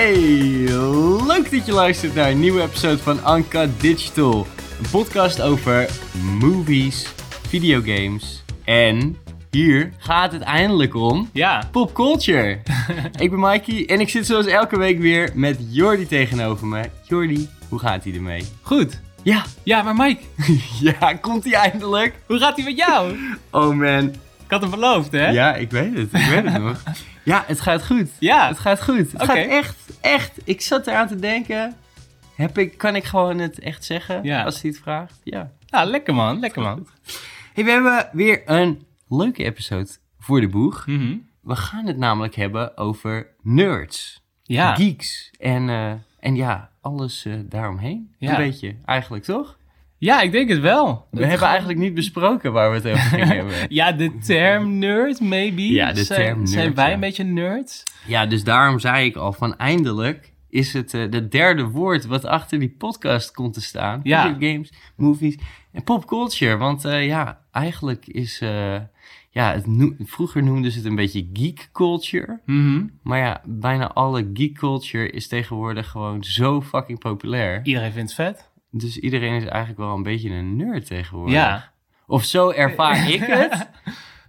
Hey, leuk dat je luistert naar een nieuwe episode van Anka Digital. Een podcast over movies, videogames en hier gaat het eindelijk om Ja, popculture. ik ben Mikey en ik zit zoals elke week weer met Jordi tegenover me. Jordi, hoe gaat hij ermee? goed. Ja, Ja, maar Mike, ja, komt hij eindelijk? hoe gaat ie met jou? Oh man, Ik had hem beloofd, hè? ja, ik weet het, ik weet het nog. Ja, het gaat goed. Ja. Het gaat goed. Het gaat echt, echt. Ik zat eraan te denken. Heb ik, kan ik gewoon het echt zeggen Ja. als hij het vraagt? Ja. Ja, lekker man, lekker man. Hey, we hebben weer een leuke episode voor de boeg. Mhm. We gaan het namelijk hebben over nerds, Ja, geeks en, eh, en ja, alles eh, daaromheen. Ja. Een beetje, eigenlijk toch? Ja, ik denk het wel. We hebben eigenlijk niet besproken waar we het over gingen hebben. Ja, de term nerd, maybe. Ja, de zijn, term nerd, Zijn wij ja. een beetje nerds? Ja, dus daarom zei ik al van eindelijk is het eh de derde woord wat achter die podcast komt te staan. Ja. Games, movies en popculture. Want eh, ja, eigenlijk is... eh, ja, het vroeger noemden ze het een beetje geek culture. Mhm. Maar ja, bijna alle geek culture is tegenwoordig gewoon zo fucking populair. Iedereen vindt het vet. Dus iedereen is eigenlijk wel een beetje een nerd tegenwoordig. Ja. Of zo ervaar ik het.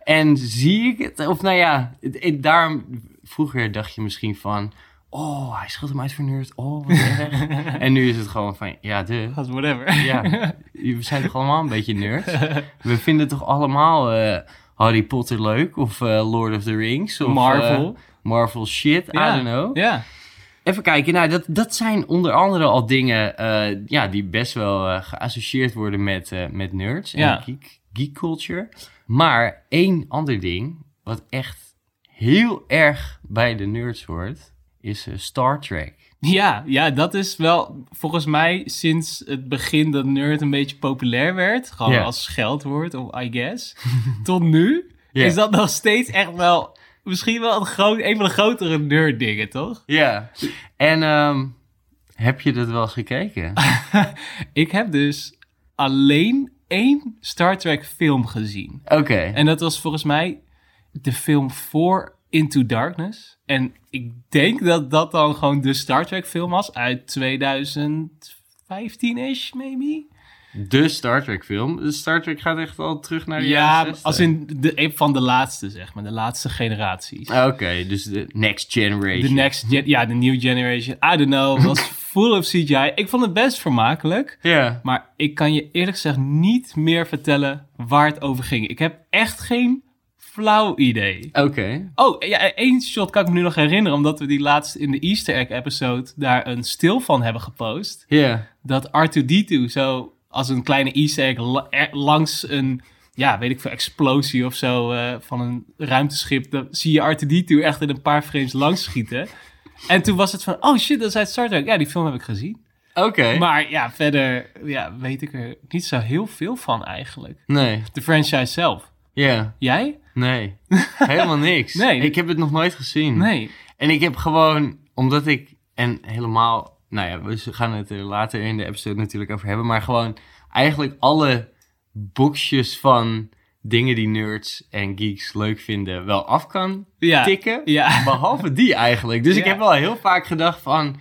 En zie ik het. Of nou ja, daarom... Vroeger dacht je misschien van... Oh, hij schat hem uit voor nerd. Oh, wat erg. en nu is het gewoon van... Ja, de... Whatever. Ja, we zijn toch allemaal een beetje nerds? We vinden toch allemaal eh, Harry Potter leuk? Of eh, Lord of the Rings? Of, Marvel. eh, Marvel shit, I don't know. Ja. Even kijken, nou, dat, dat zijn onder andere al dingen eh, ja, die best wel eh, geassocieerd worden met, eh, met nerds Ja. en geek, geek culture. Maar één ander ding, wat echt heel erg bij de nerds hoort, is Star Trek. Ja, ja, dat is wel volgens mij sinds het begin dat nerd een beetje populair werd. Gewoon als scheldwoord, of I guess. tot nu is dat nog steeds echt wel... Misschien wel een, groot, een van de grotere nerd dingen, toch? Ja. En ehm, heb je dat wel eens gekeken? Ik heb dus alleen één Star Trek film gezien. Oké. En dat was volgens mij de film voor Into Darkness. En ik denk dat dat dan gewoon de Star Trek film was uit 2015-ish, maybe? De Star Trek film. De Star Trek gaat echt al terug naar de Ja, jaren 60. als in de, een van de laatste, zeg maar. De laatste generaties. Oké, dus de next generation. De next, gen- ja, de new generation. I don't know, was full of CGI. Ik vond het best vermakelijk. Ja. Maar ik kan je eerlijk gezegd niet meer vertellen waar het over ging. Ik heb echt geen flauw idee. Oké. Oh, ja, één shot kan ik me nu nog herinneren, omdat we die laatst in de Easter egg episode daar een stil van hebben gepost. Ja. Dat R2D2 zo als een kleine Easter egg la- langs een, ja, weet ik veel, explosie of zo eh, van een ruimteschip. Dan zie je R2D2 echt in een paar frames langs schieten. En toen was het van, oh shit, dat is uit Star Trek. Ja, die film heb ik gezien. Oké. Maar ja, verder ja, weet ik er niet zo heel veel van eigenlijk. Nee. De franchise zelf. Ja. Jij? Nee. Helemaal niks. Nee. Ik heb het nog nooit gezien. Nee. En ik heb gewoon, omdat ik, en helemaal, nou ja, we gaan het er later in de episode natuurlijk over hebben, maar gewoon eigenlijk alle boxjes van dingen die nerds en geeks leuk vinden wel af kan Ja. tikken. Ja. Behalve die eigenlijk. Dus ik heb wel heel vaak gedacht van,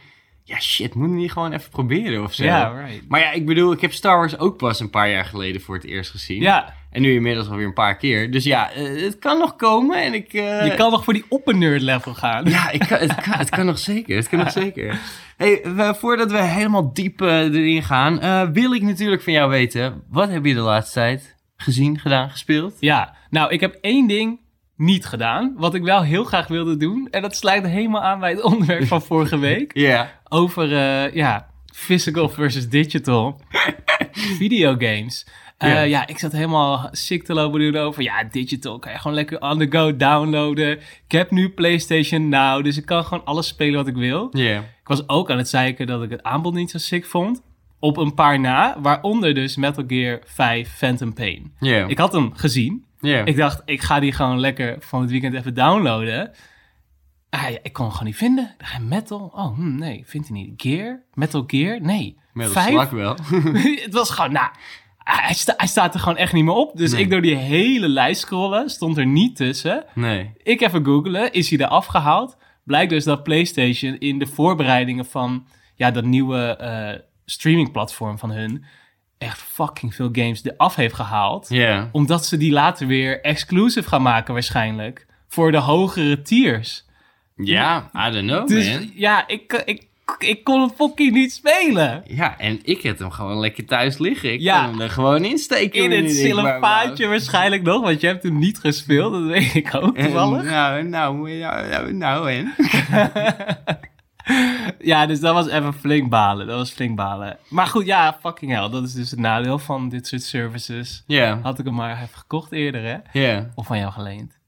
ja shit, moet ik niet gewoon even proberen of zo. Ja, right. Maar ja, ik bedoel, ik heb Star Wars ook pas een paar jaar geleden voor het eerst gezien. Ja, En nu inmiddels alweer een paar keer. Dus ja, eh, het kan nog komen en ik... eh, je kan nog voor die oppernerd level gaan. Ja, ik kan, het, kan, het kan nog zeker. Het kan nog zeker. Hey, we- voordat we helemaal diep eh, erin gaan, wil ik natuurlijk van jou weten, wat heb je de laatste tijd gezien, gedaan, gespeeld? Ja, nou, ik heb één ding niet gedaan, wat ik wel heel graag wilde doen. En dat sluit helemaal aan bij het onderwerp van vorige week. Ja. Over, eh, ja, physical versus digital videogames. Eh, Ja. ja, ik zat helemaal sick te lopen doen over, ja, digital kan je gewoon lekker on the go downloaden. Ik heb nu PlayStation Now, dus ik kan gewoon alles spelen wat ik wil. Ja. Ik was ook aan het zeiken dat ik het aanbod niet zo sick vond. Op een paar na, waaronder dus Metal Gear 5 Phantom Pain. Ja. Ik had hem gezien. Ik dacht, ik ga die gewoon lekker van het weekend even downloaden. Ah, ja, ik kon hem gewoon niet vinden. Dacht, metal? Oh, hm, nee, vindt hij niet. Gear? Metal Gear? Nee. Met een Vijf? wel. het was gewoon, nou, hij, sta- hij staat er gewoon echt niet meer op. Dus Nee. ik door die hele lijst scrollen, stond er niet tussen. nee. Ik even googelen, is hij er afgehaald? blijkt dus dat PlayStation in de voorbereidingen van ja, dat nieuwe eh, streamingplatform van hun echt fucking veel games eraf heeft gehaald. Ja. Omdat ze die later weer exclusive gaan maken waarschijnlijk. Voor de hogere tiers. Ja, I don't know, Dus man. ja, ik, ik, ik kon het fucking niet spelen. Ja, en ik heb hem gewoon lekker thuis liggen. Ik Ja. kan hem er gewoon insteken. In het sillenpaadje waarschijnlijk nog, want je hebt hem niet gespeeld. Dat weet ik ook toevallig. nou, nou, nou, nou, nou, en? Ja, dus dat was even flink balen. Dat was flink balen. Maar goed, ja, fucking hell. Dat is dus het nadeel van dit soort services. Ja, Had ik hem maar even gekocht eerder, hè? ja, Of van jou geleend.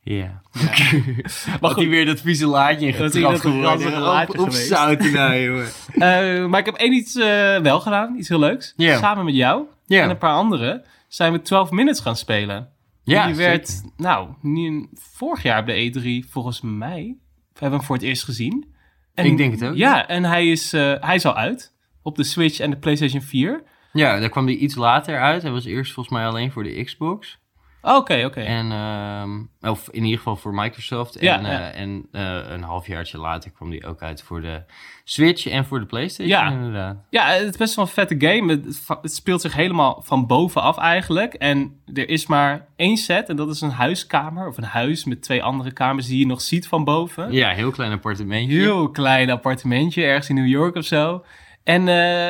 ja. Maar hij weer dat vieze laadje in getrapt dat geworden. Op, op zouten nou, jongen. Eh, maar ik heb één iets eh, wel gedaan. Iets heel leuks. Samen met jou en een paar anderen zijn we 12 Minutes gaan spelen. Ja, Die werd, nou, niet, vorig jaar op de E3, volgens mij, we hebben hem voor het eerst gezien. En, Ik denk het ook. Ja, en hij is, eh, hij is al uit op de Switch en de PlayStation 4. Ja, daar kwam hij iets later uit. Hij was eerst volgens mij alleen voor de Xbox. Oké, oké. En, ehm, of in ieder geval voor Microsoft. En, Ja, eh, en eh, een halfjaartje later kwam die ook uit voor de Switch en voor de PlayStation Ja. inderdaad. Ja, het is best wel een vette game. Het, het speelt zich helemaal van bovenaf eigenlijk. En er is maar één set en dat is een huiskamer of een huis met twee andere kamers die je nog ziet van boven. Ja, heel klein appartementje. Heel klein appartementje ergens in New York of zo. En eh,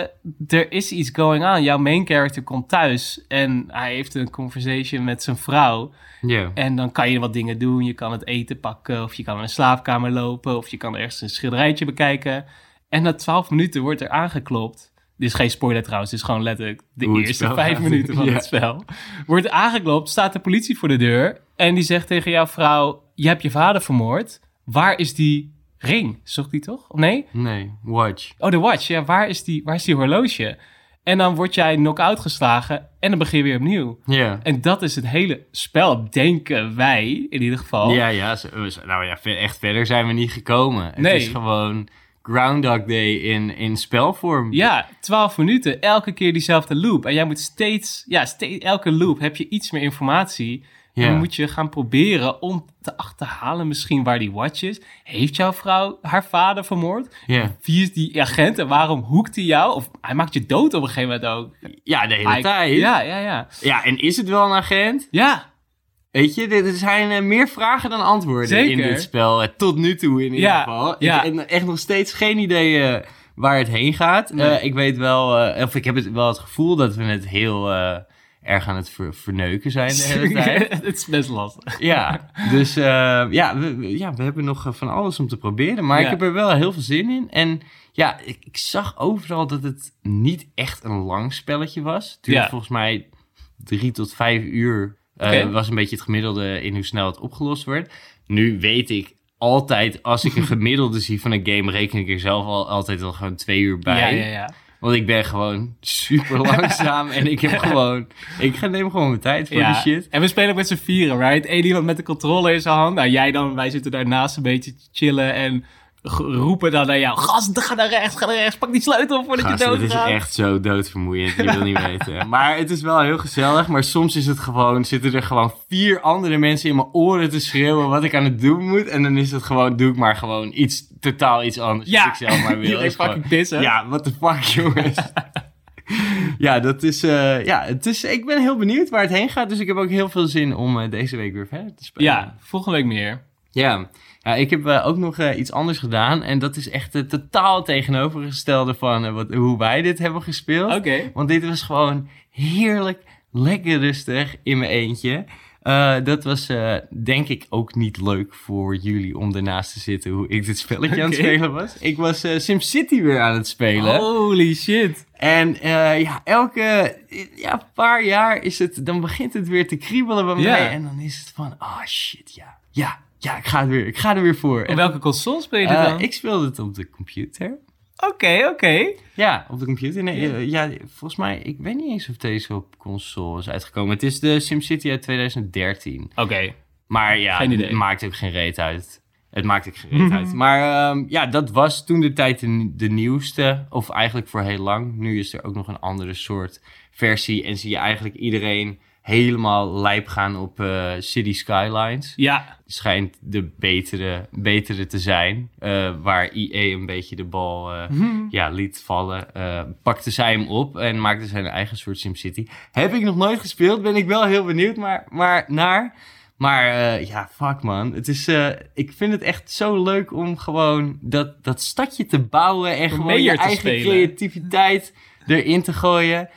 er is iets going on. Jouw main character komt thuis en hij heeft een conversation met zijn vrouw. Ja. En dan kan je wat dingen doen. Je kan het eten pakken of je kan naar een slaapkamer lopen of je kan ergens een schilderijtje bekijken. En na twaalf minuten wordt er aangeklopt. Dit is geen spoiler trouwens, dit is gewoon letterlijk de Hoe eerste vijf gaat. minuten van het spel. Wordt aangeklopt, staat de politie voor de deur en die zegt tegen jouw vrouw, je hebt je vader vermoord. Waar is die ring? Zocht die toch? Of nee? Nee, Watch. Oh, de watch. Ja, waar is die, waar is die horloge? En dan word jij knock-out geslagen en dan begin je weer opnieuw. Ja. En dat is het hele spel, denken wij in ieder geval. Ja, ja. Nou ja, echt verder zijn we niet gekomen. Het Nee. is gewoon Groundhog Day in, in spelvorm. Ja, 12 minuten, elke keer diezelfde loop. En jij moet steeds, ja, steeds, elke loop heb je iets meer informatie. Ja. dan moet je gaan proberen om te achterhalen misschien waar die watch is. Heeft jouw vrouw haar vader vermoord? Ja. Wie is die agent en waarom hoekt hij jou? Of hij maakt je dood op een gegeven moment ook. Ja, de hele Hij- tijd. Ja, ja, ja. Ja, en is het wel een agent? Ja, Weet je, er zijn eh, meer vragen dan antwoorden in dit spel. eh, tot nu toe in ieder Ja, geval. ja. Ik heb echt nog steeds geen idee eh, waar het heen gaat. Nee. Ik weet wel, of ik heb het wel het gevoel dat we het heel erg aan het ver- verneuken zijn de hele tijd. het is best lastig. Ja, dus eh, ja, we, ja, we hebben nog eh, van alles om te proberen. Maar Ja. ik heb er wel heel veel zin in. En ja, ik, ik zag overal dat het niet echt een lang spelletje was. Het duurde Ja. volgens mij drie tot vijf uur. eh, was een beetje het gemiddelde in hoe snel het opgelost wordt. Nu weet ik altijd, als ik een gemiddelde zie van een game, reken ik er zelf al, altijd al gewoon twee uur bij. Ja, ja, ja. Want ik ben gewoon super langzaam en ik heb gewoon, ik ga neem gewoon mijn tijd voor ja. die shit. En we spelen ook met z'n vieren, right? Eén iemand met de controller in zijn hand. Nou, jij dan, wij zitten daarnaast een beetje te chillen en roepen dan naar jou. Gast, ga naar rechts, ga naar rechts, pak die sleutel voordat Gast, je het is doodgaat. echt zo doodvermoeiend. Je wil niet weten. Maar het is wel heel gezellig. Maar soms is het gewoon, zitten er gewoon vier andere mensen in mijn oren te schreeuwen wat ik aan het doen moet. En dan is het gewoon, doe ik maar gewoon iets, totaal iets anders. Ja, ik zelf maar wil. Fucking pissen. ja, what the fuck, jongens. ja, dat is, eh, ja, het is, ik ben heel benieuwd waar het heen gaat. Dus ik heb ook heel veel zin om eh, deze week weer verder te spelen. Ja, volgende week meer. Ja, ja ik heb eh, ook nog eh, iets anders gedaan. En dat is echt het totaal tegenovergestelde van eh, wat, hoe wij dit hebben gespeeld. Oké. Want dit was gewoon heerlijk, lekker rustig in mijn eentje. Dat was denk ik ook niet leuk voor jullie om ernaast te zitten hoe ik dit spelletje aan het spelen was. Ik was SimCity weer aan het spelen. Holy shit. En ja, elke ja, paar jaar is het, dan begint het weer te kriebelen bij mij. En dan is het van, oh shit, ja, ja, ja, ik ga, er weer, ik ga er weer voor. Op En, welke console speel je dit eh, dan? ik speelde het op de computer. Oké, oké. Ja, op de computer. Nee, eh, ja, volgens mij, ik weet niet eens of deze op console is uitgekomen. Het is de SimCity uit 2013. Oké. Maar ja, het maakt ook geen reet uit. Het maakt ook geen reet uit. Maar ehm, ja, dat was toen de tijd de, de nieuwste. Of eigenlijk voor heel lang. Nu is er ook nog een andere soort versie. En zie je eigenlijk iedereen helemaal lijp gaan op eh, City Skylines. Ja, Schijnt de betere, betere te zijn. eh, waar IE een beetje de bal eh, ja, liet vallen. pakte zij hem op en maakte zijn eigen soort SimCity. Heb ik nog nooit gespeeld, ben ik wel heel benieuwd maar, maar naar. Maar ja, fuck man. Het is, ik vind het echt zo leuk om gewoon dat, dat stadje te bouwen en gewoon je eigen spelen. creativiteit erin te gooien.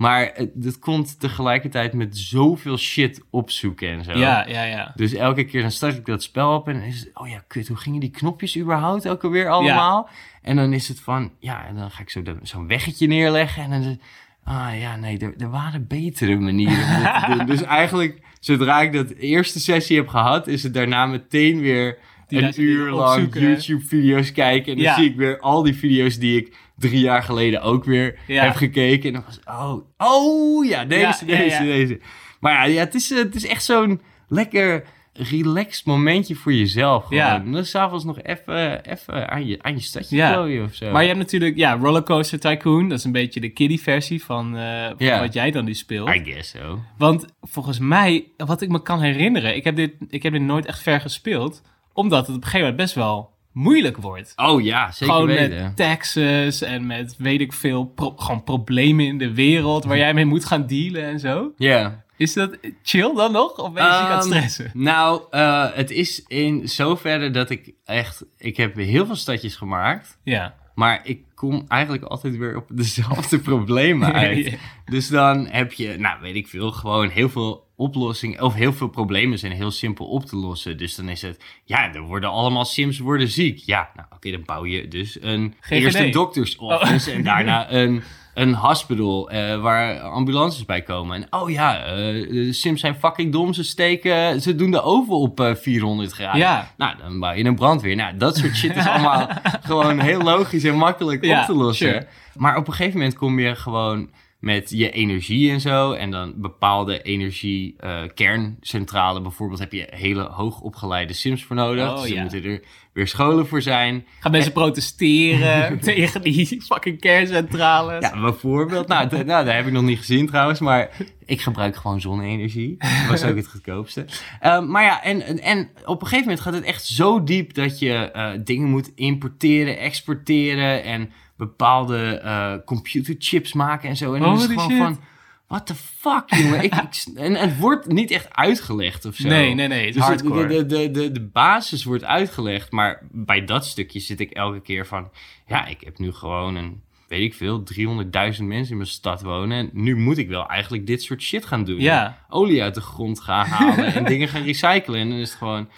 Maar het, het komt tegelijkertijd met zoveel shit opzoeken en zo. ja, ja, ja. Dus elke keer dan start ik dat spel op en dan is het, oh ja, kut, hoe gingen die knopjes überhaupt ook alweer allemaal? En dan is het van, ja, en dan ga ik zo dat- zo'n weggetje neerleggen en dan is het, ah ja, nee, er, er waren betere manieren om dit te doen. Dus eigenlijk, zodra ik dat eerste sessie heb gehad, is het daarna meteen weer Die een uur lang. YouTube-video's kijken. En dan Ja. zie ik weer al die video's die ik drie jaar geleden ook weer Ja. heb gekeken. En dan was oh, oh ja, deze, Ja, deze, deze. Maar ja, ja het, is, eh, het is echt zo'n lekker relaxed momentje voor jezelf. Gewoon. Ja. En dan s'avonds nog even even aan je, aan je stadje Ja. of zo. Maar je hebt natuurlijk, ja, Rollercoaster Tycoon. Dat is een beetje de kiddie-versie van, eh, van Ja. wat jij dan nu speelt. I guess so. Want volgens mij, wat ik me kan herinneren, ik heb dit, ik heb dit nooit echt ver gespeeld, omdat het op een gegeven moment best wel moeilijk wordt. Oh ja, zeker gewoon weten. met taxes en met weet ik veel, pro- gewoon problemen in de wereld waar jij mee moet gaan dealen en zo. Ja. Is dat chill dan nog? Of ben je ziek aan het Ehm, stressen? Nou, eh, het is in zoverre dat ik echt... Ik heb heel veel stadjes gemaakt. Ja. Maar ik kom eigenlijk altijd weer op dezelfde problemen uit. Dus dan heb je, nou weet ik veel, gewoon heel veel oplossingen. Of heel veel problemen zijn heel simpel op te lossen. Dus dan is het, ja, er worden allemaal Sims worden ziek. Ja, nou oké, dan bouw je dus een GGD. eerst een dokters office Oh. en daarna een, een hospital eh, waar ambulances bij komen. En oh ja, eh, de Sims zijn fucking dom. Ze steken, ze doen de oven op eh, 400 graden. Ja. Nou, dan bouw je een brandweer. Nou, dat soort shit is allemaal gewoon heel logisch en makkelijk Ja, op te lossen. sure. Maar op een gegeven moment kom je gewoon met je energie en zo. En dan bepaalde energie, eh, kerncentrale bijvoorbeeld, heb je hele hoogopgeleide sims voor nodig. Oh, dus ja. moeten er weer scholen voor zijn. Gaan mensen protesteren tegen die fucking kerncentrales? Ja, bijvoorbeeld. Nou, nou, dat heb ik nog niet gezien trouwens, maar ik gebruik gewoon zonne-energie. Dat was ook het goedkoopste. Ehm, maar ja, en, en, en op een gegeven moment gaat het echt zo diep dat je eh, dingen moet importeren, exporteren en bepaalde eh, computerchips maken en zo. En dan is het gewoon shit. van, what the fuck, jongen? ik, ik, en het wordt niet echt uitgelegd of zo. Nee, nee, nee. Dus de, de, de, de basis wordt uitgelegd, maar bij dat stukje zit ik elke keer van... Ja, ik heb nu gewoon een, weet ik veel, 300.000 mensen in mijn stad wonen. En nu moet ik wel eigenlijk dit soort shit gaan doen. Ja. Olie uit de grond gaan halen en dingen gaan recyclen. En dan is het gewoon...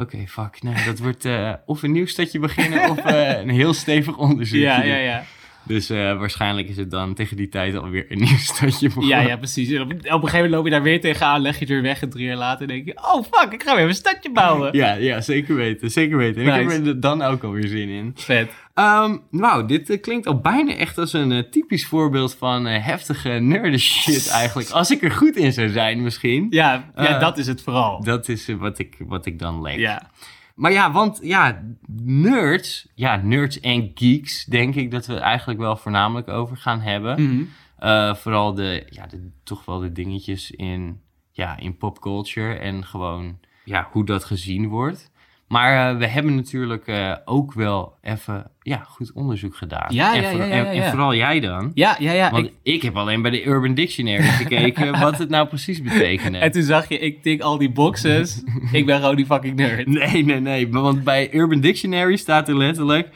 Oké, fuck, nee, dat wordt eh, of een nieuw stadje beginnen of eh, een heel stevig onderzoek. ja, ja, ja. Dus eh, waarschijnlijk is het dan tegen die tijd alweer een nieuw stadje begonnen. Ja, ja, precies. En op, op een gegeven moment loop je daar weer tegenaan, leg je het weer weg en drie jaar later denk je... Oh, fuck, ik ga weer een stadje bouwen. Ja, ja, zeker weten, zeker weten. En ik heb er dan ook alweer zin in. Vet. Nou, dit eh, klinkt al bijna echt als een eh, typisch voorbeeld van heftige nerd shit eigenlijk. Als ik er goed in zou zijn misschien. Ja, ja dat is het vooral. Dat is wat, ik, wat ik dan leg. Ja. Maar ja, want ja, nerds, ja, nerds en geeks, denk ik dat we het eigenlijk wel voornamelijk over gaan hebben. Mhm. Eh, vooral de, ja, de, toch wel de dingetjes in, ja, in popculture en gewoon ja, hoe dat gezien wordt. Maar eh, we hebben natuurlijk eh, ook wel even ja, goed onderzoek gedaan. Ja, en, ja, voor- ja, ja, en- vooral jij dan. Ja, ja, ja. Want ik- ik, heb alleen bij de Urban Dictionary gekeken wat het nou precies betekende. en toen zag je, ik tik al die boxes. ik ben gewoon die fucking nerd. Nee, nee, nee. Want bij Urban Dictionary staat er letterlijk...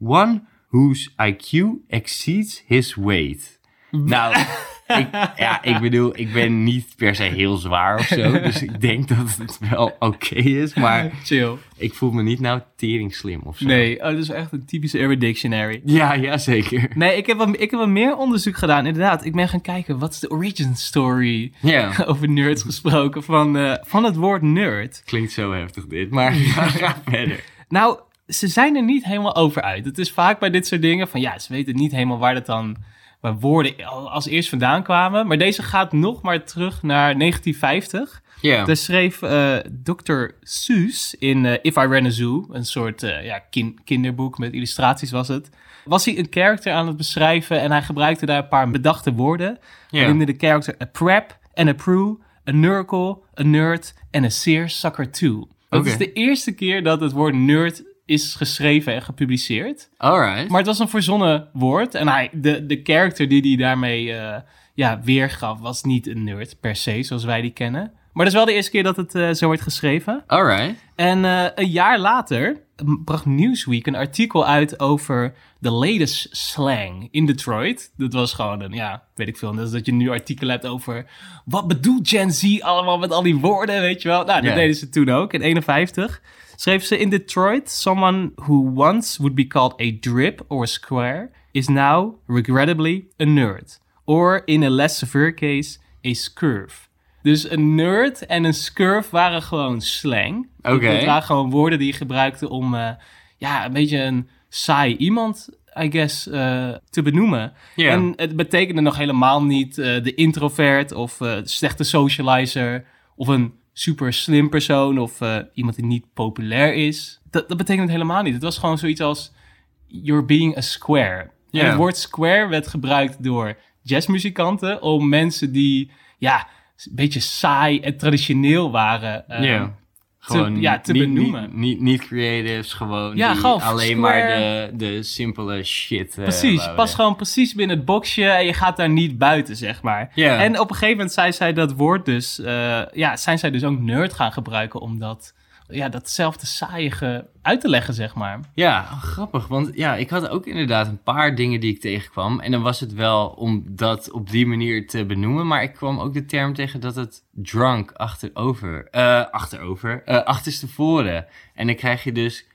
One whose IQ exceeds his weight. Nou, ik, ja, ik bedoel, ik ben niet per se heel zwaar of zo. Dus ik denk dat het wel oké is. Maar Chill. ik voel me niet nou tering slim of zo. Nee, oh, dat is echt een typische Urban Dictionary. Ja, ja, zeker. Nee, ik heb, wat, ik heb wat meer onderzoek gedaan. Inderdaad, ik ben gaan kijken, wat is de origin story? Ja, Over nerds gesproken, van, eh, van het woord nerd. klinkt zo heftig dit. Maar ga, ga verder. Nou, ze zijn er niet helemaal over uit. Het is vaak bij dit soort dingen van, ja, ze weten niet helemaal waar dat dan... Waar woorden al- als eerst vandaan kwamen. Maar deze gaat nog maar terug naar 1950. Ja, Daar schreef eh Dr. Seuss in eh, If I Ran a Zoo, een soort eh, ja, kin- kinderboek met illustraties was het. Was hij een character aan het beschrijven en hij gebruikte daar een paar bedachte woorden. Hij ja. noemde de character a prep and a pru, a nurgle, a nerd en a seer sucker too. Dat is de eerste keer dat het woord nerd is geschreven en gepubliceerd. Alright. Maar het was een verzonnen woord. En hij, de, de character die hij daarmee eh, ja, weergaf was niet een nerd per se, zoals wij die kennen. Maar dat is wel de eerste keer dat het eh, zo wordt geschreven. Alright. En eh, een jaar later bracht Newsweek een artikel uit over de latest slang in Detroit. Dat was gewoon een, ja, weet ik veel. Dat is dat je nu artikelen hebt over wat bedoelt Gen Z allemaal met al die woorden, weet je wel. Nou, dat deden ze toen ook, in 51. Schreef ze in Detroit, someone who once would be called a drip or a square is now, regrettably, a nerd. Or in a less severe case, a scurf. Dus een nerd en een scurf waren gewoon slang. Oké. Dat waren gewoon woorden die je gebruikte om eh, ja, een beetje een saai iemand, I guess, eh, te benoemen. En het betekende nog helemaal niet eh, de introvert of de slechte socializer of een super slim persoon of eh, iemand die niet populair is. Dat, dat betekent het helemaal niet. Het was gewoon zoiets als you're being a square. En het woord square werd gebruikt door jazzmuzikanten om mensen die ja, een beetje saai en traditioneel waren. eh, Ja. Gewoon ja, te niet, benoemen. Niet, niet, niet creatives, gewoon, Ja, gewoon alleen square. maar de, de simpele shit. eh, Precies, pas gewoon precies binnen het boxje en je gaat daar niet buiten, zeg maar. En op een gegeven moment zei zij dat woord dus, eh, ja, zijn zij dus ook nerd gaan gebruiken om dat, ja, datzelfde saaiige uit te leggen, zeg maar. Ja, grappig. Want ja, ik had ook inderdaad een paar dingen die ik tegenkwam. En dan was het wel om dat op die manier te benoemen. Maar ik kwam ook de term tegen dat het drunk achterover, eh achterover, eh achterstevoren. En dan krijg je dus,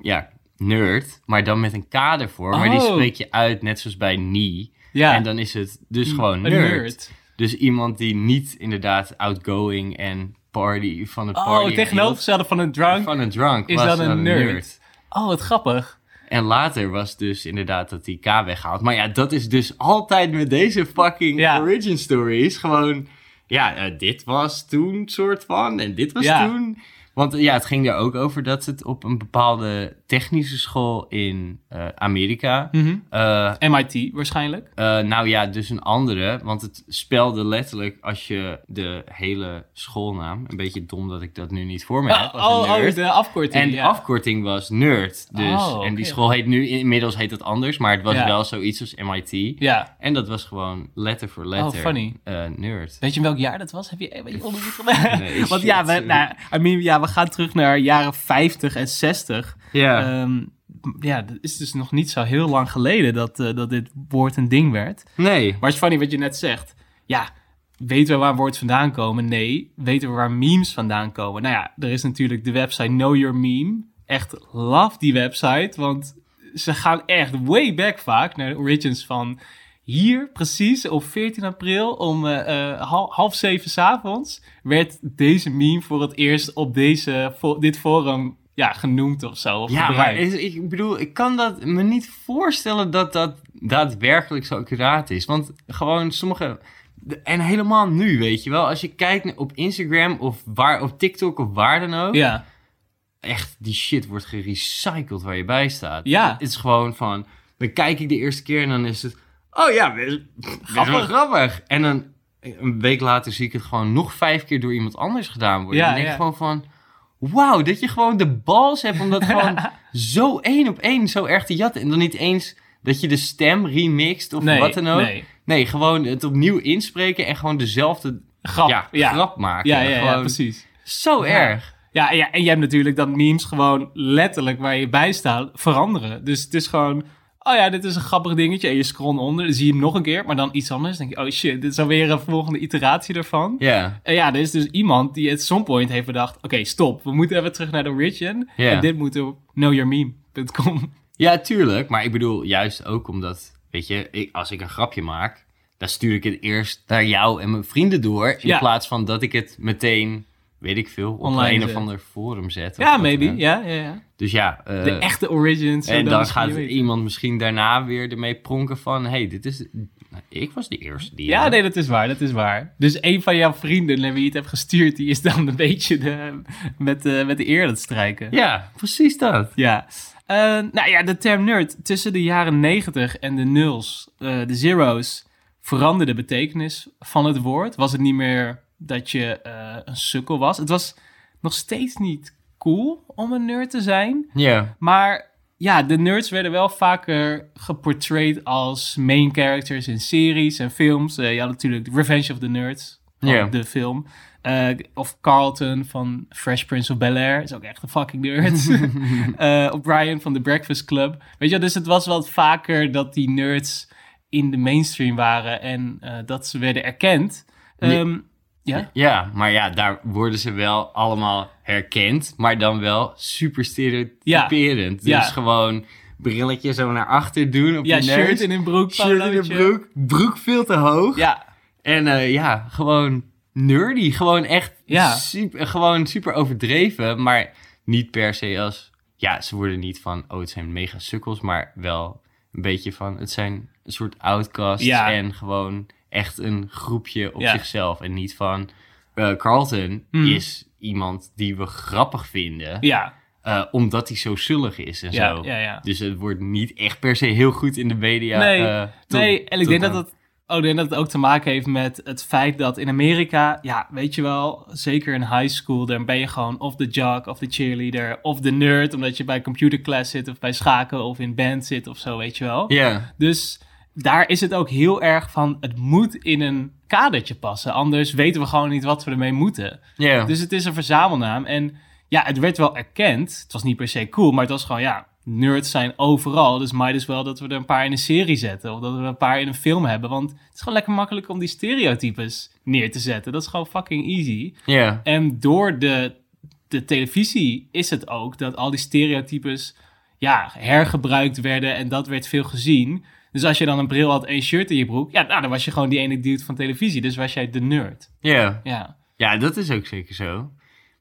ja, nerd, maar dan met een K ervoor. Maar die Oh. spreek je uit net zoals bij nie. Ja, En dan is het dus gewoon een nerd. Dus iemand die niet inderdaad outgoing en party van het party Oh, tegenovergestelde van een drunk. van een drunk is was dan een nerd. Oh, wat grappig. En later was dus inderdaad dat die K weggehaald. Maar ja, dat is dus altijd met deze fucking Ja. origin stories. Gewoon, ja, eh, dit was toen soort van en dit was Ja. toen. Want ja, het ging er ook over dat het op een bepaalde technische school in eh, Amerika... Mhm. eh, MIT waarschijnlijk. eh, nou ja, dus een andere. Want het spelde letterlijk als je de hele schoolnaam... Een beetje dom dat ik dat nu niet voor me heb. als oh, oh, de afkorting. En de ja. afkorting was nerd. Dus. Oh, En die school heet nu, inmiddels heet het anders, maar het was Ja. wel zoiets als MIT. Ja. En dat was gewoon letter voor letter. Oh, funny. nerd. Weet je welk jaar dat was? Heb je, weet je onderzoek gedaan? Nee, Want shit, ja, we, nou, I mean, ja, we gaan terug naar jaren 50 en 60. Ja. Ja, dat is dus nog niet zo heel lang geleden dat, eh, dat dit woord een ding werd. nee. Maar het is funny wat je net zegt. Ja, weten we waar woorden vandaan komen? Nee. Weten we waar memes vandaan komen? Nou ja, er is natuurlijk de website Know Your Meme. Echt love die website, want ze gaan echt way back vaak naar de origins van hier precies op 14 april om eh, eh, hal- half zeven 's avonds werd deze meme voor het eerst op deze, dit forum ja, genoemd of zo. Of Ja, maar is- ik bedoel, ik kan dat me niet voorstellen dat dat daadwerkelijk zo accuraat is. Want gewoon sommige... En helemaal nu, weet je wel. Als je kijkt op Instagram of waar, op TikTok of waar dan ook. ja. echt, die shit wordt gerecycled waar je bij staat. Ja. Het is gewoon van, dan kijk ik de eerste keer en dan is het, oh ja, best, best wel Grappig. grappig. En dan een week later zie ik het gewoon nog vijf keer door iemand anders gedaan worden. Ja, en dan denk ja. gewoon van, wauw, dat je gewoon de bals hebt om dat gewoon zo één op één zo erg te jatten. En dan niet eens dat je de stem remixt of Nee, wat dan ook. nee. Nee, gewoon het opnieuw inspreken en gewoon dezelfde Grap. ja, ja. grap maken. Ja, ja, precies. Zo erg. Ja, ja, en je hebt natuurlijk dat memes gewoon letterlijk waar je bij staat veranderen. Dus het is gewoon, oh ja, dit is een grappig dingetje. En je scroll onder, dan zie je hem nog een keer, maar dan iets anders. Dan denk je, oh shit, dit is alweer een volgende iteratie ervan. Ja. En ja, er is dus iemand die at some point heeft bedacht, oké, stop, we moeten even terug naar de origin. En dit moet op knowyourmeme.com. Ja, tuurlijk. Maar ik bedoel, juist ook omdat, weet je, ik, als ik een grapje maak, dan stuur ik het eerst naar jou en mijn vrienden door. In Ja. plaats van dat ik het meteen, weet ik veel, op Online een of ander forum zet. of Ja, maybe, dan ja, ja, ja. Dus ja. eh, De echte origins. en dan misschien gaat iemand misschien daarna weer ermee pronken van, hé, hey, dit is, nou, ik was de eerste die... Ja, eh, nee, dat is waar, dat is waar. Dus een van jouw vrienden naar wie je het hebt gestuurd, die is dan een beetje de, met, de, met de eer aan het strijken. Ja, precies dat. Ja. Eh, nou ja, de term nerd tussen de jaren 90 en de nulls, eh, de zeros, veranderde de betekenis van het woord. Was het niet meer dat je eh, een sukkel was. Het was nog steeds niet cool om een nerd te zijn. Ja. Maar ja, de nerds werden wel vaker geportrayed als main characters in series en films. Uh, je had natuurlijk Revenge of the Nerds, de film. Eh, of Carlton van Fresh Prince of Bel-Air, is ook echt een fucking nerd. Eh O'Brien van The Breakfast Club. Weet je, dus het was wel vaker dat die nerds in de mainstream waren en dat ze werden erkend. Nee. Ja? Ja, maar ja, daar worden ze wel allemaal herkend, maar dan wel super stereotyperend. Ja. Dus gewoon brilletje zo naar achter doen op Ja, je neus. shirt in een broek, shirt in polootje. broek, broek veel te hoog. Ja, En eh, ja, gewoon nerdy. Gewoon echt Ja. super, gewoon super overdreven. Maar niet per se als... Ja, ze worden niet van... Oh, het zijn mega sukkels. Maar wel een beetje van... Het zijn een soort outcasts. Ja. En gewoon echt een groepje op Ja. zichzelf. En niet van... eh, Carlton Hmm. is iemand die we grappig vinden. ja, eh, omdat hij zo zullig is en ja, zo. ja, ja. Dus het wordt niet echt per se heel goed in de media. Nee, eh, tot- nee, en ik denk dat het, oh, ik denk dat het ook te maken heeft met het feit dat in Amerika, ja, weet je wel, zeker in high school, dan ben je gewoon of de jock of de cheerleader of de nerd, omdat je bij computerclass zit of bij schaken of in band zit of zo, weet je wel. Ja, Dus daar is het ook heel erg van, het moet in een kadertje passen, anders weten we gewoon niet wat we ermee moeten. ja. Dus het is een verzamelnaam. En ja, het werd wel erkend. Het was niet per se cool, maar het was gewoon, ja, nerds zijn overal. Dus might as wel dat we er een paar in een serie zetten. Of dat we er een paar in een film hebben. Want het is gewoon lekker makkelijk om die stereotypes neer te zetten. Dat is gewoon fucking easy. ja. En door de, de televisie is het ook dat al die stereotypes ja, hergebruikt werden. En dat werd veel gezien. Dus als je dan een bril had en een shirt in je broek, ja, nou, dan was je gewoon die ene dude van televisie. Dus was jij de nerd. ja. Ja. Ja, dat is ook zeker zo.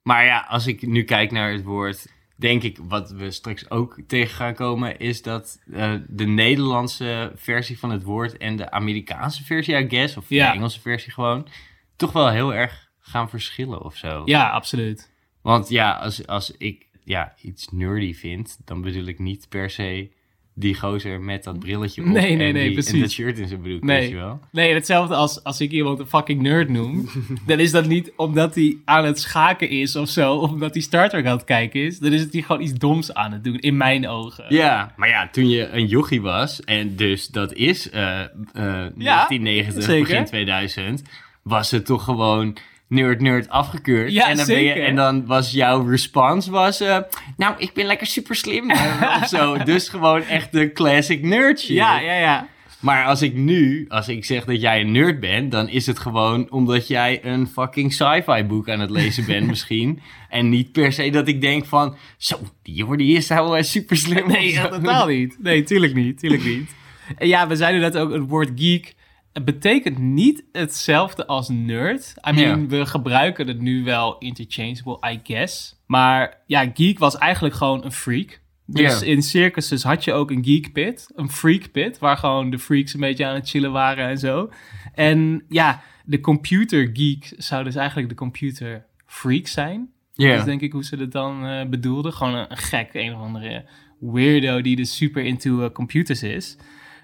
Maar ja, als ik nu kijk naar het woord, denk ik wat we straks ook tegen gaan komen, is dat eh, de Nederlandse versie van het woord en de Amerikaanse versie, I guess, of Ja. de Engelse versie gewoon, toch wel heel erg gaan verschillen of zo. Ja, absoluut. Want ja, als, als ik ja, iets nerdy vind, dan bedoel ik niet per se die gozer met dat brilletje op Nee, nee, en, nee, die, precies. en dat shirt in zijn broek, Nee. weet je wel. Nee, hetzelfde als als ik iemand een fucking nerd noem. dan is dat niet omdat hij aan het schaken is of zo. Of omdat hij Star Trek aan het kijken is. Dan is het hij gewoon iets doms aan het doen, in mijn ogen. Ja, maar ja, toen je een jochie was, en dus dat is eh, eh, 1990, zeker. begin 2000, was het toch gewoon nerd, nerd afgekeurd. Ja, en, dan ben je, zeker. en dan was jouw response was, eh, nou, ik ben lekker super slim of zo. Dus gewoon echt de classic nerd shit. ja, ja. ja. Maar als ik nu, als ik zeg dat jij een nerd bent, dan is het gewoon omdat jij een fucking sci-fi boek aan het lezen bent misschien. En niet per se dat ik denk van, zo, die jongen die is nou eh, super slim. Nee, totaal niet. Nee, tuurlijk niet. Tuurlijk niet. En ja, we zeiden net ook, het woord geek het betekent niet hetzelfde als nerd. I mean, we gebruiken het nu wel interchangeable, I guess. Maar ja, geek was eigenlijk gewoon een freak. Dus in circuses had je ook een geek pit, een freak pit, waar gewoon de freaks een beetje aan het chillen waren en zo. En ja, de computer geek zou dus eigenlijk de computer freak zijn. Ja. Dat is denk ik hoe ze het dan eh, bedoelden. Gewoon een, een gek, een of andere weirdo die dus super into eh, computers is.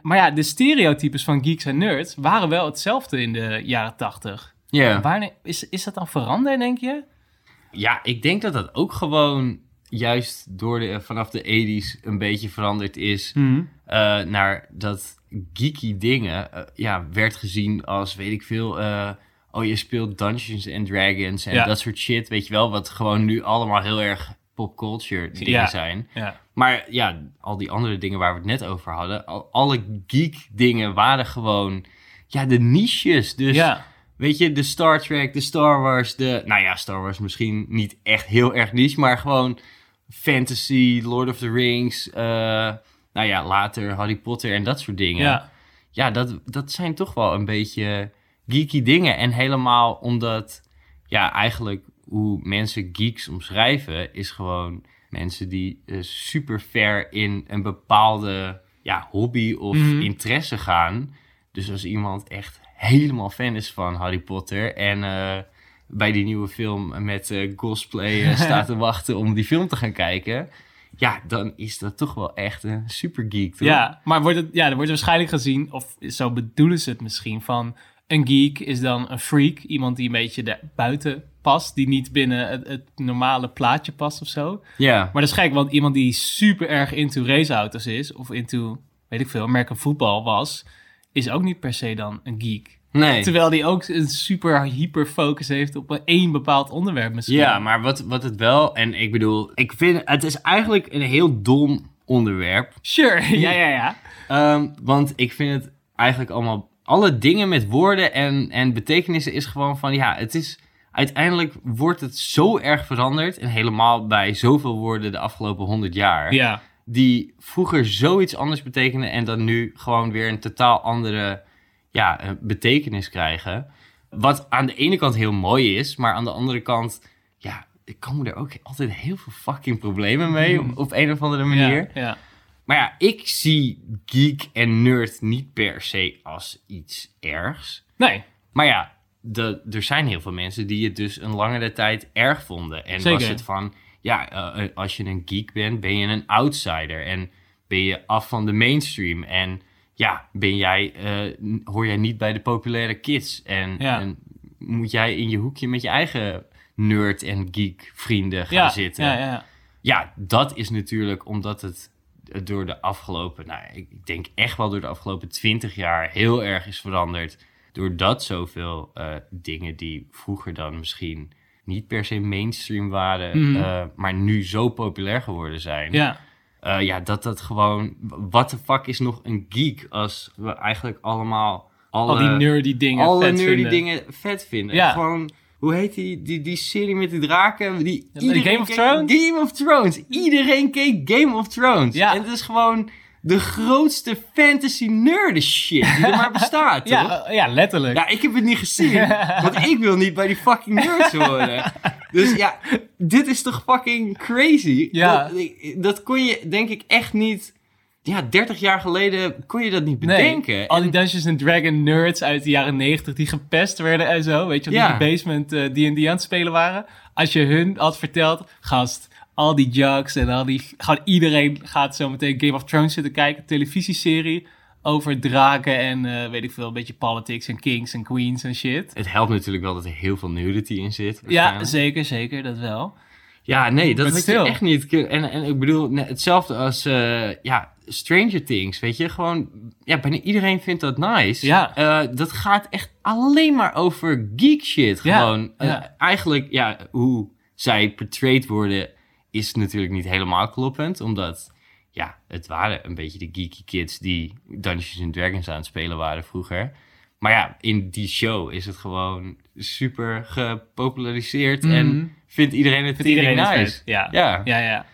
Maar ja, de stereotypes van geeks en nerds waren wel hetzelfde in de jaren tachtig. Ja. Wanneer is, is dat dan veranderd, denk je? ja, ik denk dat dat ook gewoon juist door de, vanaf de 80s een beetje veranderd is. Hmm. eh, naar dat geeky dingen, eh, ja, werd gezien als, weet ik veel, eh, oh, je speelt Dungeons and Dragons en Ja. dat soort shit, weet je wel, wat gewoon nu allemaal heel erg popculture dingen Ja. zijn. Ja. Maar ja, al die andere dingen waar we het net over hadden, al, alle geek dingen waren gewoon, ja, de niches. Dus ja. Weet je, de Star Trek, de Star Wars, de... Nou ja, Star Wars misschien niet echt heel erg niche, maar gewoon fantasy, Lord of the Rings, eh, nou ja, later Harry Potter en dat soort dingen. ja. Ja, dat, dat zijn toch wel een beetje geeky dingen. En helemaal omdat, ja, eigenlijk hoe mensen geeks omschrijven, is gewoon mensen die eh, super ver in een bepaalde ja, hobby of Mhm. interesse gaan. Dus als iemand echt helemaal fan is van Harry Potter en eh, bij die nieuwe film met eh cosplay staat te wachten om die film te gaan kijken. ja, dan is dat toch wel echt een super geek, toch? Ja, maar wordt het, ja, er wordt waarschijnlijk gezien, of zo bedoelen ze het misschien, van een geek is dan een freak. Iemand die een beetje daar buiten past, die niet binnen het, het normale plaatje past of zo. Ja. Maar dat is gek, want iemand die super erg into raceauto's is, of into, weet ik veel, American voetbal was, is ook niet per se dan een geek. Nee. Terwijl die ook een super hyper focus heeft op een één bepaald onderwerp misschien. Ja, maar wat, wat het wel... En ik bedoel, ik vind... Het is eigenlijk een heel dom onderwerp. Sure, ja, ja, ja. Ehm, want ik vind het eigenlijk allemaal... Alle dingen met woorden en, en betekenissen is gewoon van... Ja, het is... Uiteindelijk wordt het zo erg veranderd. En helemaal bij zoveel woorden de afgelopen honderd jaar. Ja, Die vroeger zoiets anders betekenden. En dan nu gewoon weer een totaal andere ja, eh, betekenis krijgen. Wat aan de ene kant heel mooi is. Maar aan de andere kant... Ja, ik komen er ook altijd heel veel fucking problemen mee. Op, op een of andere manier. ja, ja. Maar ja, ik zie geek en nerd niet per se als iets ergs. Nee, Maar ja, de, er zijn heel veel mensen die het dus een langere tijd erg vonden. En Zeker. was het van, ja, eh, als je een geek bent, ben je een outsider. En ben je af van de mainstream. En ja, ben jij, eh, hoor jij niet bij de populaire kids. En, Ja. en moet jij in je hoekje met je eigen nerd en geek vrienden gaan ja, zitten. ja, ja. Ja, dat is natuurlijk omdat het door de afgelopen, nou, ik denk echt wel door de afgelopen twintig jaar heel erg is veranderd. Doordat zoveel eh, dingen die vroeger dan misschien niet per se mainstream waren, Mhm. eh, maar nu zo populair geworden zijn. ja. Eh, ja, dat dat gewoon, wat de fuck is nog een geek als we eigenlijk allemaal alle, Al die nerdy dingen alle vet nerdy vinden. dingen vet vinden. Ja. Gewoon, hoe heet die, die, die serie met die draken? Die Ja, Game of keek- Thrones? Game of Thrones. Iedereen keek Game of Thrones. Ja. En het is gewoon de grootste fantasy nerd shit die er maar bestaat, toch? Ja, eh, ja, letterlijk. Ja, ik heb het niet gezien, want ik wil niet bij die fucking nerds horen. Dus ja, dit is toch fucking crazy? Ja. Dat, dat kon je, denk ik, echt niet... Ja, 30 jaar geleden kon je dat niet bedenken. Nee, al die Dungeons and Dragons nerds uit de jaren 90 die gepest werden en zo. Weet je, wel, die Ja. in de basement eh, D&D aan het spelen waren. Als je hun had verteld, gast, al die jugs en al die... Gewoon iedereen gaat zo meteen Game of Thrones zitten kijken. Televisieserie over draken en eh, weet ik veel, een beetje politics en kings en queens en shit. Het helpt natuurlijk wel dat er heel veel nudity in zit. Ja, zeker, zeker, dat wel. Ja, nee, dat stil. echt niet. En, en ik bedoel, hetzelfde als eh, ja, Stranger Things, weet je? Gewoon, ja, bijna iedereen vindt dat nice. Ja. Eh, dat gaat echt alleen maar over geek shit. Ja, Gewoon, ja. eigenlijk, ja, hoe zij portrayed worden is natuurlijk niet helemaal kloppend, omdat... Ja, het waren een beetje de geeky kids die Dungeons and Dragons aan het spelen waren vroeger. Maar ja, in die show is het gewoon super gepopulariseerd Mhm. en vindt iedereen het Vindt iedereen nice. het. Ja. Ja. Ja, ja.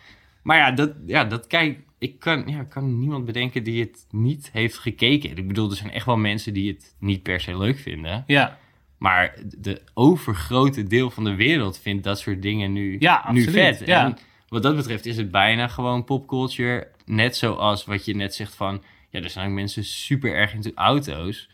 Maar ja, dat, ja, dat kijk, ik kan, ja, kan niemand bedenken die het niet heeft gekeken. Ik bedoel, er zijn echt wel mensen die het niet per se leuk vinden. Ja, Maar de overgrote deel van de wereld vindt dat soort dingen nu, Ja, nu vet. ja. En wat dat betreft is het bijna gewoon popculture. Net zoals wat je net zegt van... Ja, er zijn ook mensen super erg into auto's.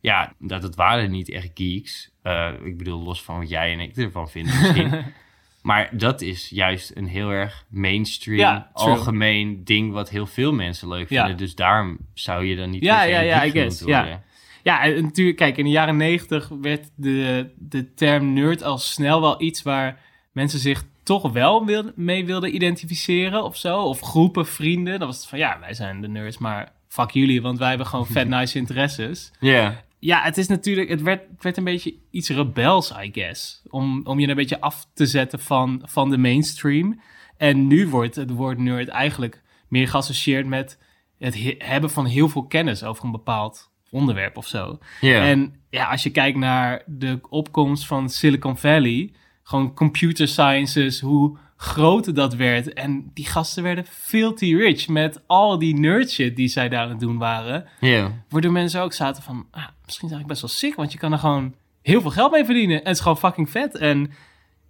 Ja, dat het waren niet echt geeks. Eh, ik bedoel, los van wat jij en ik ervan vinden misschien. maar dat is juist een heel erg mainstream, Ja, algemeen ding... wat heel veel mensen leuk Ja. vinden. Dus daarom zou je dan niet Ja, ja, ja, I guess, ja. Ja, en natuurlijk, kijk, in de jaren negentig werd de, de term nerd al snel wel iets waar mensen zich toch wel wil, mee wilden identificeren of zo. Of groepen vrienden. Dan was het van, ja, wij zijn de nerds, maar fuck jullie, want wij hebben gewoon vet nice interesses. Ja. Ja, het is natuurlijk, het werd, het werd een beetje iets rebels, I guess. Om, om je een beetje af te zetten van, van de mainstream. En nu wordt het woord nerd eigenlijk meer geassocieerd met het he- hebben van heel veel kennis over een bepaald onderwerp of zo. Ja. En ja, als je kijkt naar de opkomst van Silicon Valley, gewoon computer sciences, hoe groot dat werd. En die gasten werden filthy rich met al die nerd shit die zij daar aan het doen waren. ja. Waardoor mensen ook zaten van, ah, misschien is eigenlijk best wel sick, want je kan er gewoon heel veel geld mee verdienen. En het is gewoon fucking vet. En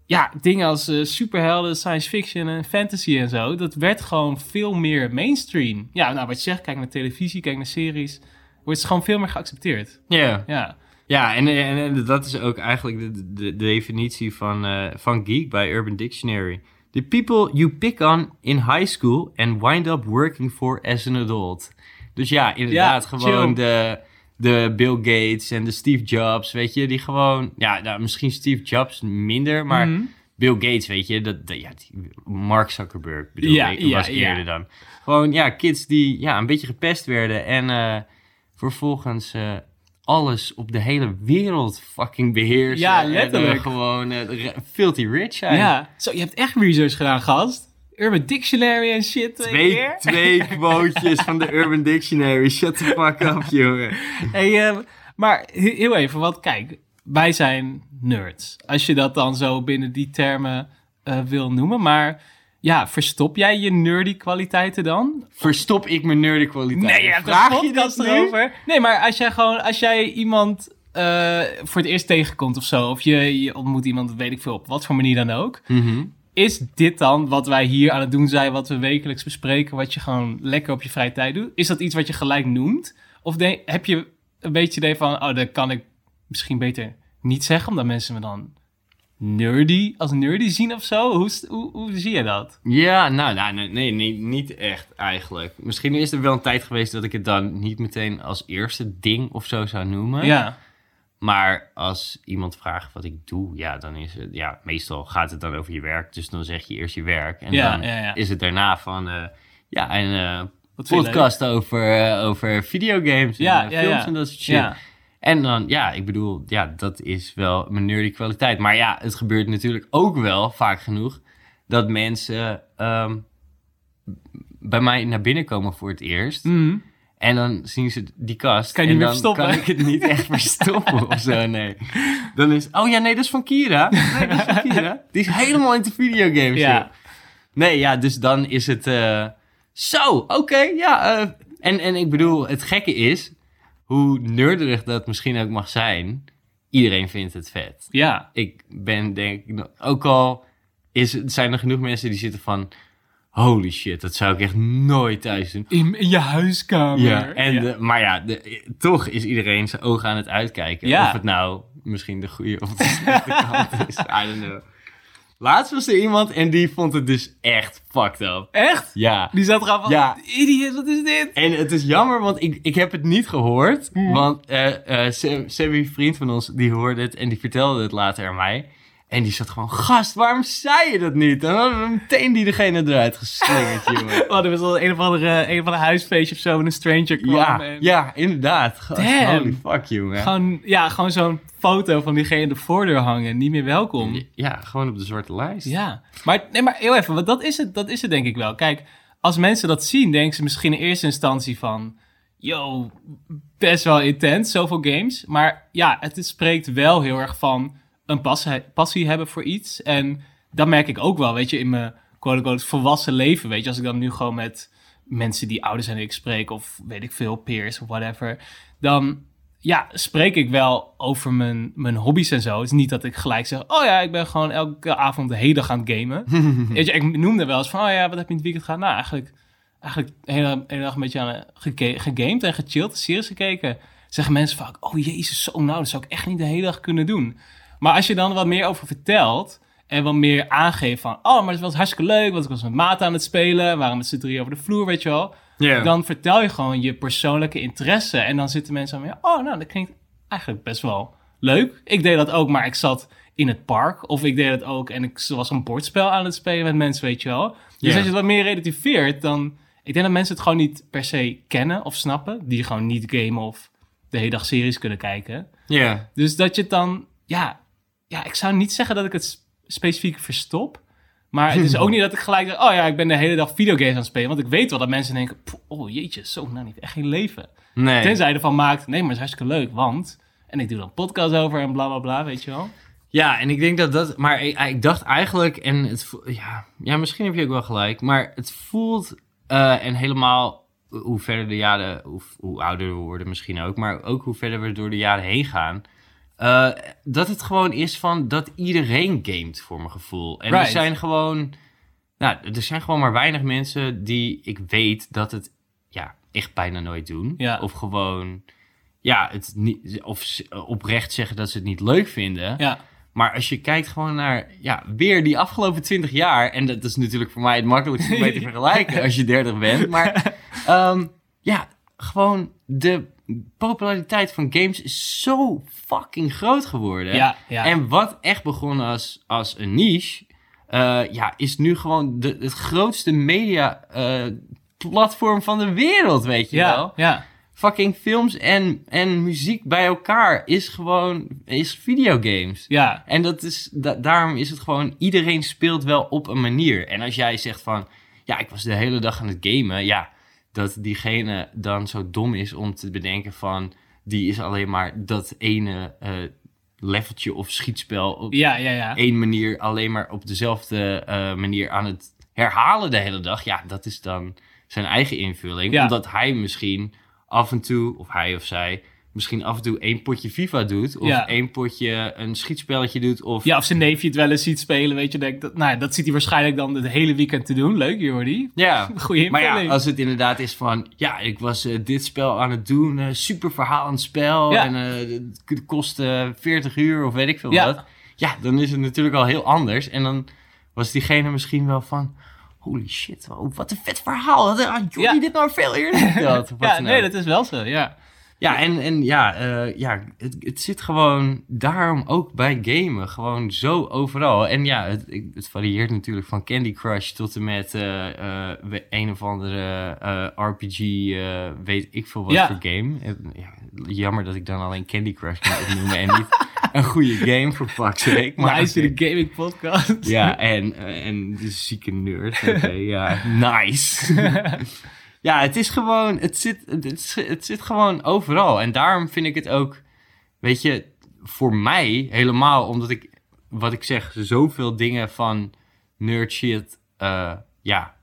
ja, dingen als eh, superhelden, science fiction en fantasy en zo, dat werd gewoon veel meer mainstream. Ja, nou wat je zegt, kijk naar televisie, kijk naar series, wordt het gewoon veel meer geaccepteerd. Ja. Ja, Ja, en, en, en dat is ook eigenlijk de, de, de definitie van, eh, van geek bij Urban Dictionary. The people you pick on in high school and wind up working for as an adult. Dus ja, inderdaad, Ja, gewoon chill. de, de Bill Gates en de Steve Jobs, weet je, die gewoon, ja, nou, misschien Steve Jobs minder, maar Mhm. Bill Gates, weet je, dat, dat- ja, die- Mark Zuckerberg bedoel Ja, ik, was ja. eerder dan. Gewoon, ja, kids die ja, een beetje gepest werden en eh, vervolgens eh, alles op de hele wereld fucking beheersen. Ja, en, letterlijk. gewoon re- filthy rich zijn. Ja, zo, je hebt echt research gedaan, gast. Urban Dictionary en shit. twee Twee, keer. twee quotejes van de Urban Dictionary. Shut the fuck up, jongen. Hey, eh, maar he- heel even, want kijk, wij zijn nerds. Als je dat dan zo binnen die termen eh, wil noemen. Maar ja, verstop jij je nerdy kwaliteiten dan? Verstop ik mijn nerdy kwaliteit? Nee, Vraag je dat erover. Nee, maar als jij gewoon, als jij iemand eh, voor het eerst tegenkomt of zo, of je, je ontmoet iemand, weet ik veel, op wat voor manier dan ook. Mhm. Is dit dan wat wij hier aan het doen zijn, wat we wekelijks bespreken, wat je gewoon lekker op je vrije tijd doet? Is dat iets wat je gelijk noemt? Of de- heb je een beetje idee van, oh, dat kan ik misschien beter niet zeggen, omdat mensen me dan nerdy, als nerdy zien of zo? Hoe, hoe, hoe zie je dat? Ja, nou, nou nee, nee, nee, niet echt eigenlijk. Misschien is er wel een tijd geweest dat ik het dan niet meteen als eerste ding of zo zou noemen. Ja, Maar als iemand vraagt wat ik doe, ja, dan is het, ja, meestal gaat het dan over je werk. Dus dan zeg je eerst je werk. En Ja, dan ja, ja. is het daarna van, eh, ja, een eh, wat vind je podcast over, eh, over videogames en eh, films ja. en dat soort shit. En dan, ja, ik bedoel, ja, dat is wel mijn nerdy kwaliteit. Maar ja, het gebeurt natuurlijk ook wel, vaak genoeg, dat mensen ehm, bij mij naar binnen komen voor het eerst. Mhm. En dan zien ze die kast. Kan je en niet dan meer verstoppen. kan ik het niet echt verstoppen of zo, nee. Dan is, oh ja, nee, dat is van Kira. Nee, dat is van Kira. Die is helemaal into videogames, Ja. Nee, ja, dus dan is het... eh, zo, oké, ja. eh, en, en ik bedoel, het gekke is... hoe nerderig dat misschien ook mag zijn... iedereen vindt het vet. ja. Ik ben denk ik... ook al is, zijn er genoeg mensen die zitten van... holy shit, dat zou ik echt nooit thuis doen. In, in je huiskamer. Ja, en Ja. De, maar ja, de, toch is iedereen zijn ogen aan het uitkijken. Ja. Of het nou misschien de goede of de slechte kant is. I don't know. Laatst was er iemand en die vond het dus echt fucked up. Echt? Ja. Die zat eraan van, Ja. idiot, wat is dit? En het is jammer, want ik, ik heb het niet gehoord. Hmm. Want Se- Sebby, een vriend van ons, die hoorde het en die vertelde het later aan mij. En die zat gewoon, gast, waarom zei je dat niet? En dan meteen die degene eruit geslingerd, jongen. We hadden we zo'n een of andere, een of andere huisfeestje of zo en een stranger kwam. Ja, en ja, inderdaad. Gast, Damn. holy fuck, jongen. Gewoon, ja, gewoon zo'n foto van diegene in de voordeur hangen. Niet meer welkom. Ja, gewoon op de zwarte lijst. Ja, maar, nee, maar heel even, want dat is, het, dat is het denk ik wel. Kijk, als mensen dat zien, denken ze misschien in eerste instantie van... Yo, best wel intens, zoveel games. Maar ja, het spreekt wel heel erg van een passie, passie hebben voor iets. En dat merk ik ook wel, weet je, in mijn quote-unquote volwassen leven. Weet je, als ik dan nu gewoon met mensen die ouder zijn dan ik spreek... of weet ik veel, peers of whatever... dan ja, spreek ik wel over mijn, mijn hobby's en zo. Het is niet dat ik gelijk zeg... oh ja, ik ben gewoon elke avond de hele dag aan het gamen. Weet je, ik noemde wel eens van... oh ja, wat heb je in het weekend gedaan? Nou, eigenlijk, eigenlijk de hele, hele dag een beetje aan gegamed en gechilled, series gekeken. Zeggen mensen vaak... oh jezus, zo nou, dat zou ik echt niet de hele dag kunnen doen. Maar als je dan wat meer over vertelt... en wat meer aangeeft van... oh, maar het was hartstikke leuk, want ik was met maat aan het spelen... waren met z'n drie over de vloer, weet je wel... Dan vertel je gewoon je persoonlijke interesse. En dan zitten mensen aan oh, nou, dat klinkt eigenlijk best wel leuk. Ik deed dat ook, maar ik zat in het park. Of ik deed dat ook en ik was een bordspel aan het spelen met mensen, weet je wel. Dus als je het wat meer relativeert, dan... Ik denk dat mensen het gewoon niet per se kennen of snappen. Die gewoon niet gamen of de hele dag series kunnen kijken. Ja. Dus dat je het dan... Ja, ja ik zou niet zeggen dat ik het specifiek verstop. Maar het is ook niet dat ik gelijk zeg... Oh ja, ik ben de hele dag videogames aan het spelen. Want ik weet wel dat mensen denken... "Poeh, Oh jeetje, zo, nou niet echt geen leven. Nee. Tenzij je ervan maakt... Nee, maar het is hartstikke leuk, want... En ik doe dan podcast over en bla bla bla, weet je wel. Ja, en ik denk dat dat... Maar ik, ik dacht eigenlijk... En het, ja, ja, misschien heb je ook wel gelijk. Maar het voelt... eh, en helemaal hoe verder de jaren... Hoe, hoe ouder we worden misschien ook. Maar ook hoe verder we door de jaren heen gaan. Eh, dat het gewoon is van... Dat iedereen gamet, voor mijn gevoel. En er zijn gewoon... Nou, er zijn gewoon maar weinig mensen die ik weet dat het... Ja, echt bijna nooit doen. Ja. Of gewoon... Ja, het niet, of s- oprecht zeggen dat ze het niet leuk vinden. Ja, Maar als je kijkt gewoon naar, ja, weer die afgelopen 20 jaar. En dat is natuurlijk voor mij het makkelijkste om mee te vergelijken als je 30 bent. Maar ehm, ja, gewoon de populariteit van games is zo fucking groot geworden. Ja, ja. En wat echt begon als, als een niche, eh, ja, is nu gewoon de, het grootste media eh, platform van de wereld, weet je ja, wel. ja. Fucking films en, en muziek bij elkaar is gewoon, is videogames. Ja, En dat is, da- daarom is het gewoon, iedereen speelt wel op een manier. En als jij zegt van, ja, ik was de hele dag aan het gamen, ja, dat diegene dan zo dom is om te bedenken van, die is alleen maar dat ene eh, leveltje of schietspel op ja, ja, ja. één manier alleen maar op dezelfde eh, manier aan het herhalen de hele dag. Ja, dat is dan zijn eigen invulling. Omdat hij misschien af en toe, of hij of zij, misschien af en toe één potje FIFA doet. Of Ja. één potje een schietspelletje doet. Of Ja, of zijn neefje het wel eens ziet spelen, weet je. Denk, dat, nou, ja, dat zit hij waarschijnlijk dan het hele weekend te doen. Leuk, Jordi. Ja, Goeie maar ja, als het inderdaad is van... Ja, ik was eh, dit spel aan het doen. eh, super verhalend spel. Ja. En eh, het kost eh, 40 uur of weet ik veel Ja. wat. Ja, dan is het natuurlijk al heel anders. En dan was diegene misschien wel van... Holy shit, wat een vet verhaal. Had Jordi Ja. dit nou veel eerder verteld? Ja, dan nee, dat is wel zo, ja. Ja, en, en ja, eh, ja het, het zit gewoon daarom ook bij gamen. Gewoon zo overal. En ja, het, het varieert natuurlijk van Candy Crush tot en met we- een of andere RPG, weet ik veel wat Ja. voor game. Ja, jammer dat ik dan alleen Candy Crush kan opnoemen en niet een goede game voor fuck's sake. Maar is de gaming podcast. ja, en, en de zieke nerd. Ja, nice. Ja, het is gewoon, het zit, het, zit- het zit gewoon overal. En daarom vind ik het ook, weet je, voor mij helemaal, omdat ik, wat ik zeg, zoveel dingen van nerd shit, eh, ja,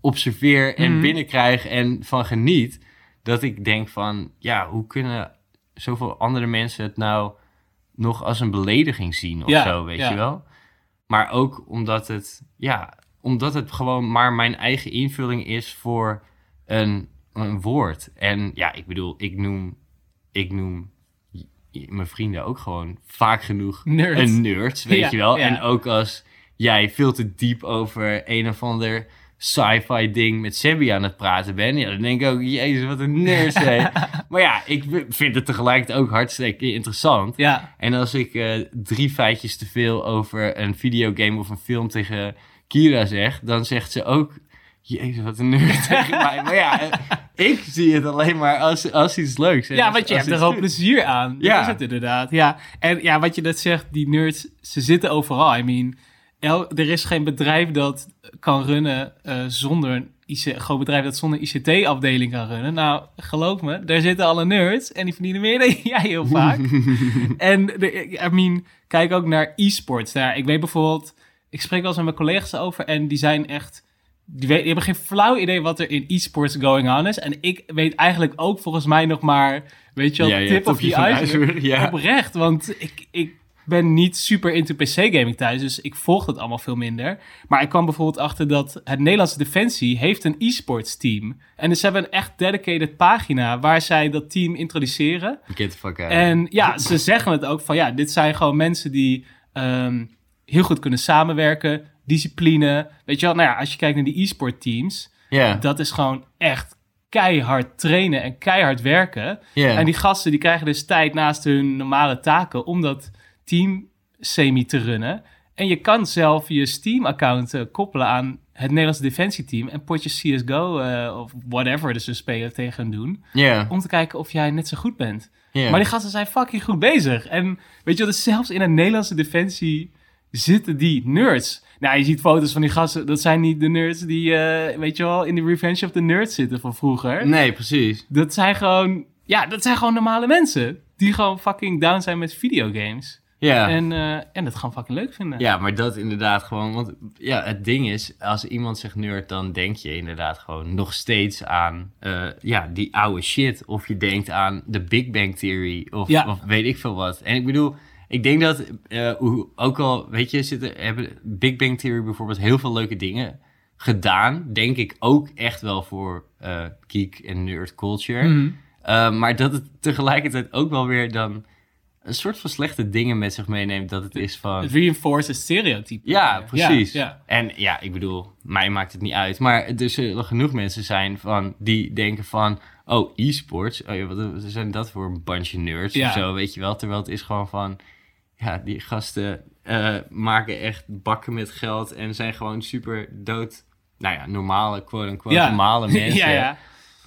observeer en Mhm. binnenkrijg en van geniet, dat ik denk van, ja, hoe kunnen zoveel andere mensen het nou nog als een belediging zien of Ja, zo, weet ja. je wel? Maar ook omdat het, ja, omdat het gewoon maar mijn eigen invulling is voor een, een woord. En ja, ik bedoel, ik noem, ik noem mijn vrienden ook gewoon vaak genoeg Nerd. een nerd, weet Ja, je wel. ja. En ook als jij veel te diep over een of ander sci-fi ding met Sebby aan het praten bent, ja, dan denk ik ook, jezus, wat een nerd, maar ja, ik vind het tegelijkertijd ook hartstikke interessant. Ja, En als ik eh, drie feitjes te veel over een videogame of een film tegen Kira zeg, dan zegt ze ook, jezus, wat een nerd tegen mij. Maar ja, ik zie het alleen maar als, als iets leuks. Ja want je als hebt er ook plezier aan. Ja. Dat is het inderdaad. Ja. En ja, wat je net zegt, die nerds, ze zitten overal. I mean, el- er is geen bedrijf dat kan runnen eh, zonder een IC, groot bedrijf dat zonder ICT-afdeling kan runnen. Nou, geloof me, daar zitten alle nerds en die verdienen meer dan jij heel vaak. en de, I mean, kijk ook naar e-sports. Daar, ik weet bijvoorbeeld, ik spreek wel eens met mijn collega's over en die zijn echt, die, weet, die hebben geen flauw idee wat er in e-sports going on is. En ik weet eigenlijk ook volgens mij nog maar, weet je wel, Ja, ja, tip of iceberg. ijsberg, ja. Oprecht, want ik, ik ben niet super into PC-gaming thuis, dus ik volg het allemaal veel minder. Maar ik kwam bijvoorbeeld achter dat het Nederlandse Defensie heeft een e-sports team. En dus ze hebben een echt dedicated pagina waar zij dat team introduceren. Get the fuck out. En ja, ze zeggen het ook van ja, dit zijn gewoon mensen die ehm, heel goed kunnen samenwerken, discipline. Weet je wel, nou ja, als je kijkt naar die e-sport teams, Ja, dat is gewoon echt keihard trainen en keihard werken. En die gasten die krijgen dus tijd naast hun normale taken om dat team semi te runnen. En je kan zelf je Steam-account eh, koppelen aan het Nederlandse defensieteam en potjes CSGO eh, of whatever dus ze spelen tegen doen. Ja, Om te kijken of jij net zo goed bent. Maar die gasten zijn fucking goed bezig. En weet je wat, dus zelfs in een Nederlandse defensie zitten die nerds. Nou, je ziet foto's van die gasten, dat zijn niet de nerds die, eh, weet je wel, in de Revenge of the Nerds zitten van vroeger. Nee, precies. Dat zijn gewoon, ja, dat zijn gewoon normale mensen. Die gewoon fucking down zijn met videogames. Ja. En, eh, en dat gewoon fucking leuk vinden. Ja, maar dat inderdaad gewoon. Want ja, het ding is, als iemand zegt nerd, dan denk je inderdaad gewoon nog steeds aan eh, ja, die oude shit. Of je denkt aan de Big Bang Theory of, Ja. of weet ik veel wat. En ik bedoel, ik denk dat eh, ook al, weet je, zitten, hebben Big Bang Theory bijvoorbeeld heel veel leuke dingen gedaan. Denk ik ook echt wel voor eh geek en nerd culture. Mhm. Uh, maar dat het tegelijkertijd ook wel weer dan een soort van slechte dingen met zich meeneemt. Dat het is van... Het reinforced stereotype. Ja, precies. Ja, ja. En ja, ik bedoel, mij maakt het niet uit. Maar er zullen genoeg mensen zijn van, die denken van... Oh, e-sports? Oh ja, wat, wat zijn dat voor een bandje nerds Ja. of zo, weet je wel? Terwijl het is gewoon van... Ja, die gasten eh, maken echt bakken met geld en zijn gewoon super dood... Nou ja, normale, quote-unquote, Ja. normale mensen. ja, ja.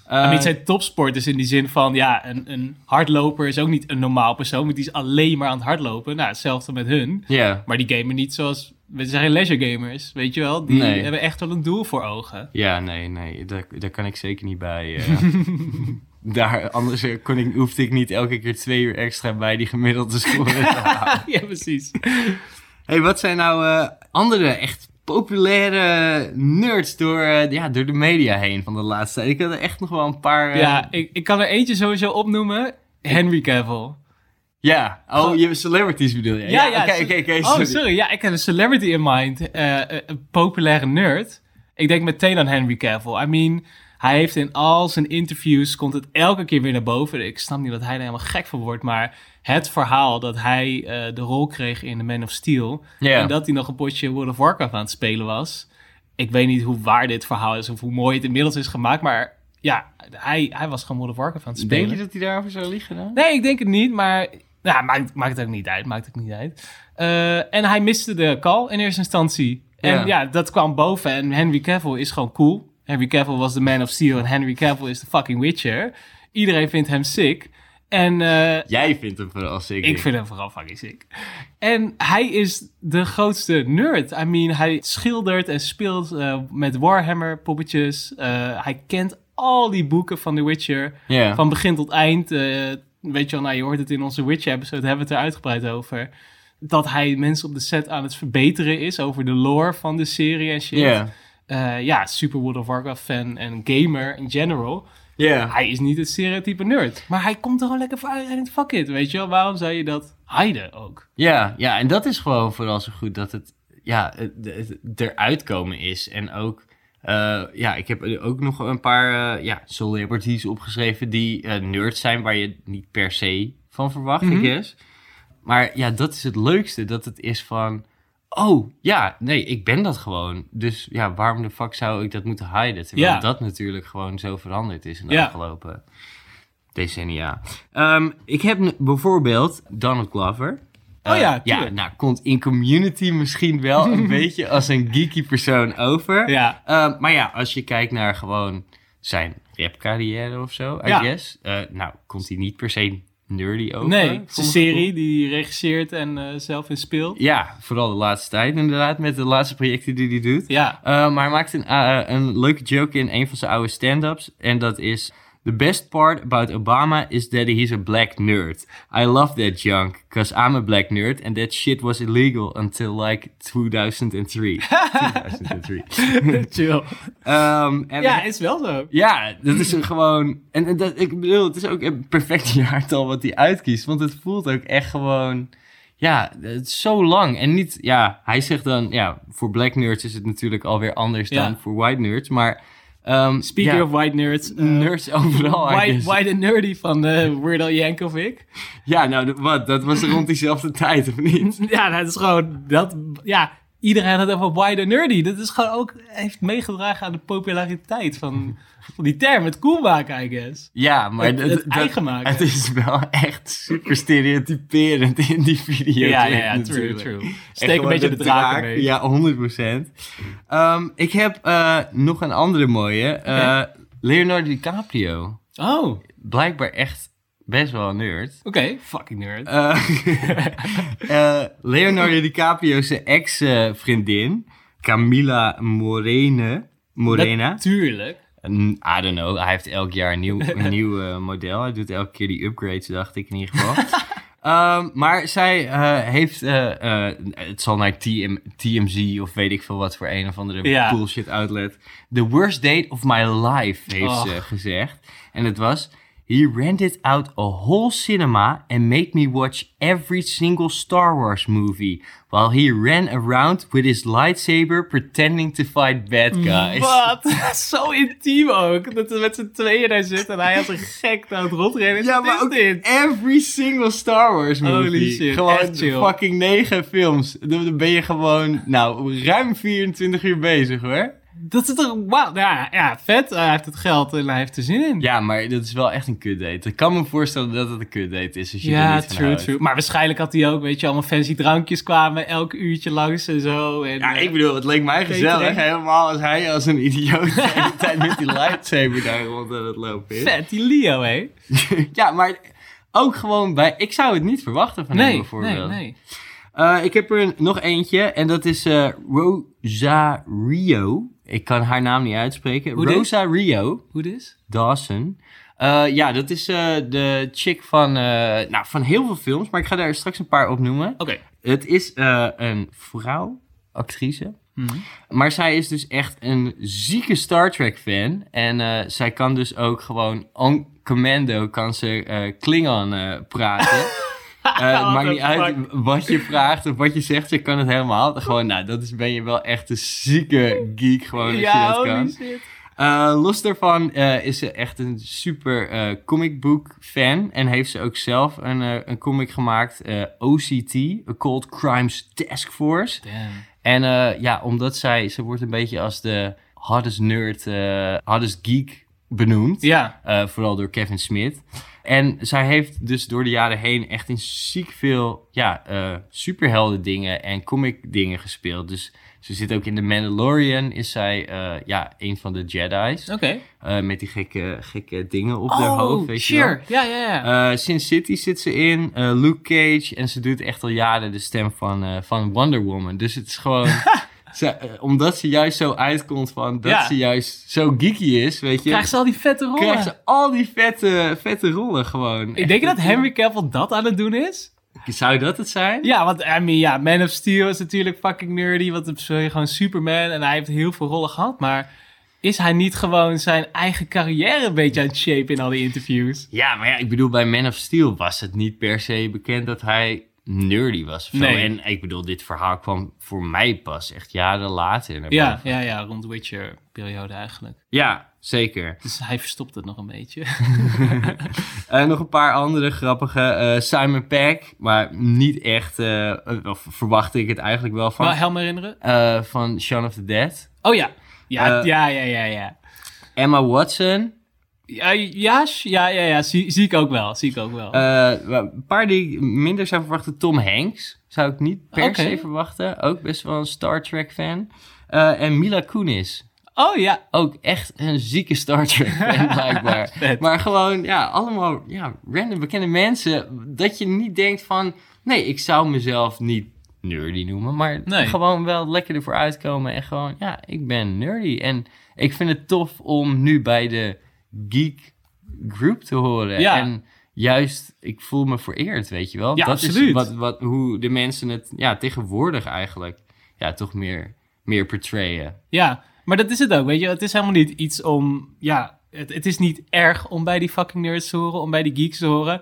Mean, het zijn topsporters in die zin van, ja, een, een hardloper is ook niet een normaal persoon, want die is alleen maar aan het hardlopen. Nou, hetzelfde met hun. ja. Maar die gamen niet zoals, we zijn geen leisure gamers, weet je wel? Die Nee. hebben echt wel een doel voor ogen. Ja, nee, nee, daar, daar kan ik zeker niet bij. eh. daar, anders eh, kon ik, hoefde ik niet elke keer twee uur extra bij die gemiddelde score ja, precies. hey, wat zijn nou eh, andere echt populaire nerds door, eh, ja, door de media heen van de laatste tijd? Ik had er echt nog wel een paar... Ja, ik, ik kan er eentje sowieso opnoemen. Henry Cavill. ja. Oh, je celebrities bedoel je? Ja, ja. Oké, oké. Oh, sorry. Ja, ik heb een celebrity in mind. Een populaire nerd. Ik denk meteen aan Henry Cavill. I mean, hij heeft in al zijn interviews... komt het elke keer weer naar boven. Ik snap niet dat hij er helemaal gek van wordt. Maar het verhaal dat hij eh, de rol kreeg in The Man of Steel... En dat hij nog een potje World of Warcraft aan het spelen was... Ik weet niet hoe waar dit verhaal is... of hoe mooi het inmiddels is gemaakt. Maar ja, hij, hij was gewoon World of Warcraft aan het spelen. Denk je dat hij daarover zou liegen dan? Nee, ik denk het niet, maar ja, maakt, maakt het ook niet uit. Maakt het niet uit. Eh, en hij miste de call in eerste instantie. En Ja. ja. dat kwam boven. En Henry Cavill is gewoon cool. Henry Cavill was de Man of Steel en Henry Cavill is de fucking Witcher. Iedereen vindt hem sick. En eh, Jij vindt hem vooral sick. ik vind hem vooral fucking sick. En hij is de grootste nerd. I mean, hij schildert en speelt eh, met Warhammer poppetjes. Eh, hij kent al die boeken van The Witcher. Van begin tot eind. weet je wel, nou, je hoort het in onze Witcher-episode, hebben we het er uitgebreid over. Dat hij mensen op de set aan het verbeteren is over de lore van de serie en shit. Eh, ja, super World of Warcraft fan en gamer in general. Ja. Hij is niet het stereotype nerd. Maar hij komt er gewoon lekker voor uit en fuck it, weet je wel. Waarom zou je dat hiden ook? Ja, ja, en dat is gewoon vooral zo goed dat het, ja, het, het eruit komen is. En ook, eh, ja, ik heb ook nog een paar eh, ja, celebrities opgeschreven die eh, nerds zijn waar je niet per se van verwacht, Mhm. I guess. Maar ja, dat is het leukste, dat het is van, oh, ja, nee, ik ben dat gewoon. Dus ja, waarom de fuck zou ik dat moeten hiden? Terwijl Ja. dat natuurlijk gewoon zo veranderd is in de Ja. afgelopen decennia. Ehm, ik heb bijvoorbeeld Donald Glover. Oh ja, Eh, ja, nou, komt in community misschien wel een beetje als een geeky persoon over. Ja. Ehm, maar ja, als je kijkt naar gewoon zijn rapcarrière of zo, I Ja. guess. eh, nou, komt hij niet per se nerdy over. nee, het is een serie die hij regisseert en eh, zelf in speelt. Ja, vooral de laatste tijd inderdaad, met de laatste projecten die hij doet. Ja, Uh, maar hij maakt een, uh, een leuke joke in een van zijn oude stand-ups. En dat is... The best part about Obama is that he's a black nerd. I love that junk, because I'm a black nerd and that shit was illegal until like 2003. 2003. chill. Um, en Ja, is wel zo. ja, dat is gewoon... En, en dat, ik bedoel, het is ook een perfect jaartal wat hij uitkiest. Want het voelt ook echt gewoon... Ja, het is zo lang. En niet... Ja, hij zegt dan... Ja, voor black nerds is het natuurlijk alweer anders Ja. dan voor white nerds. Maar... ehm, Speaking ja, of white nerds. eh, nerds overal, white, white and nerdy van uh, Weird Al Yankovic. Ja, nou, de- wat? Dat was rond diezelfde tijd, of niet? Ja, dat is gewoon... Dat, ja, iedereen had het over and nerdy. Dat is gewoon ook... Heeft meegedragen aan de populariteit van, van die term. Het cool maken, I guess. Ja, maar... Het- dat- het dat- eigen maken. Het is wel echt super stereotyperend in die video. Ja, ja, ja, true, natuurlijk. true. Steek een beetje de draak draak, mee. Ja, 100%. Ehm, ik heb eh, nog een andere mooie. Eh, Leonardo DiCaprio. Oh. Blijkbaar echt best wel een nerd. Fucking nerd. Eh, eh, Leonardo DiCaprio zijn ex-vriendin, Camila Morene. Morena. Natuurlijk. I don't know. Hij heeft elk jaar een nieuw, een nieuw eh, model. Hij doet elke keer die upgrades, dacht ik in ieder geval. Ehm, maar zij eh, heeft, eh, eh, het zal naar TM, TMZ of weet ik veel wat voor een of andere Ja. bullshit outlet. The worst date of my life, heeft ze gezegd. En het was, He rented out a whole cinema and made me watch every single Star Wars movie while he ran around with his lightsaber pretending to fight bad guys. Wat? Zo intiem ook. Dat we met z'n tweeën daar zitten en hij als een gek aan het rondrennen. Ja, maar ook dit? every single Star Wars movie. Holy shit, gewoon fucking negen films. Dan ben je gewoon, nou, ruim 24 uur bezig hoor. Dat is toch... Wauw. Ja, ja, vet. Hij heeft het geld en hij heeft er zin in. Ja, maar dat is wel echt een kutdate. Ik kan me voorstellen dat het een kutdate is als je er Ja, niet true, true. Maar waarschijnlijk had hij ook, weet je, allemaal fancy drankjes kwamen elk uurtje langs en zo. En, Ja, eh, ik bedoel, het leek mij gezellig. Helemaal als hij als een idioot de hele tijd met die lightsaber daar rond aan het lopen is. vet, die Leo, hè? ja, maar ook gewoon bij... Ik zou het niet verwachten van hem bijvoorbeeld. nee, nee. Eh, ik heb er nog eentje en dat is eh Rosario. Ik kan haar naam niet uitspreken. Hoe dit? Rosario Hoe dit? Dawson. Eh, ja, dat is eh, de chick van, eh, nou, van heel veel films, maar ik ga daar straks een paar opnoemen. Oké. Het is een vrouw, actrice. Mhm. Maar zij is dus echt een zieke Star Trek fan. En zij kan dus ook gewoon on commando kan ze Klingon praten. What maakt niet uit wat je vraagt of wat je zegt, ze kan het helemaal. Gewoon, nou, dat is, ben je wel echt een zieke geek gewoon als Ja, je dat kan. shit. Eh, los daarvan eh, is ze echt een super eh comic book fan. En heeft ze ook zelf een, een comic gemaakt, OCT, Occult Crimes Task Force. Damn. En ja, omdat zij, ze wordt een beetje als de hottest nerd, hottest geek benoemd. Ja. Eh, vooral door Kevin Smith. En zij heeft dus door de jaren heen echt in ziek veel ja, eh, superhelden dingen en comic dingen gespeeld. Dus ze zit ook in The Mandalorian, is zij eh, ja, een van de Jedi's. Oké. Met die gekke, gekke dingen op haar hoofd, weet je sure. Ja, ja, ja. wel. Sin City zit ze in, Luke Cage. En ze doet echt al jaren de stem van, van Wonder Woman. Dus het is gewoon... ze, eh, omdat ze juist zo uitkomt van dat Ja. ze juist zo geeky is, weet je Krijgt ze al die vette rollen? krijgt ze al die vette, vette rollen gewoon. Ik denk je dat Henry Cavill dat aan het doen is? Zou dat het zijn? Ja, want I mean, ja, Man of Steel is natuurlijk fucking nerdy. Want het is gewoon Superman en hij heeft heel veel rollen gehad. Maar is hij niet gewoon zijn eigen carrière een beetje aan het shape in al die interviews? Ja, maar ja, ik bedoel, bij Man of Steel was het niet per se bekend dat hij nerdy was. Of zo. Nee. En ik bedoel, dit verhaal kwam voor mij pas echt jaren later. Ja, boven. ja, ja, rond Witcher-periode eigenlijk. ja zeker. Dus hij verstopt het nog een beetje. Eh, nog een paar andere grappige. eh, Simon Peck, maar niet echt, eh, of verwachtte ik het eigenlijk wel van. Wel helm herinneren? Eh, van Shaun of the Dead. Oh ja. Ja, ja, ja, ja, ja. Emma Watson. Ja, ja, ja, ja. Zie, zie ik ook wel. Zie ik ook wel. Eh, een paar die ik minder zou verwachten. Tom Hanks zou ik niet per se verwachten. Ook best wel een Star Trek fan. Eh, en Mila Kunis. oh ja. Ook echt een zieke Star Trek fan blijkbaar. Maar gewoon, ja, allemaal ja, random bekende mensen. Dat je niet denkt van... Nee, ik zou mezelf niet nerdy noemen. Maar Nee. gewoon wel lekker ervoor uitkomen. En gewoon, ja, ik ben nerdy. En ik vind het tof om nu bij de geek group te horen. Ja. En juist, ik voel me vereerd, weet je wel. Ja, dat absoluut. is wat, wat, hoe de mensen het ja, tegenwoordig eigenlijk ja, toch meer, meer portrayen. Ja, maar dat is het ook, weet je. Het is helemaal niet iets om... Ja, het, het is niet erg om bij die fucking nerds te horen, om bij die geeks te horen.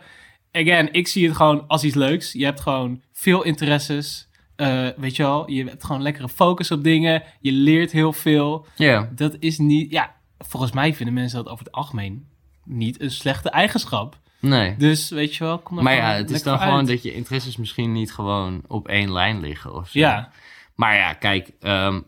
Again, ik zie het gewoon als iets leuks. Je hebt gewoon veel interesses. eh, weet je wel, je hebt gewoon lekkere focus op dingen. Je leert heel veel. Ja. Dat is niet... Ja, volgens mij vinden mensen dat over het algemeen niet een slechte eigenschap. Nee. Dus weet je wel, kom er Maar ja, het is dan gewoon dat je interesses misschien niet gewoon op één lijn liggen of zo. Ja, Maar ja, kijk, ehm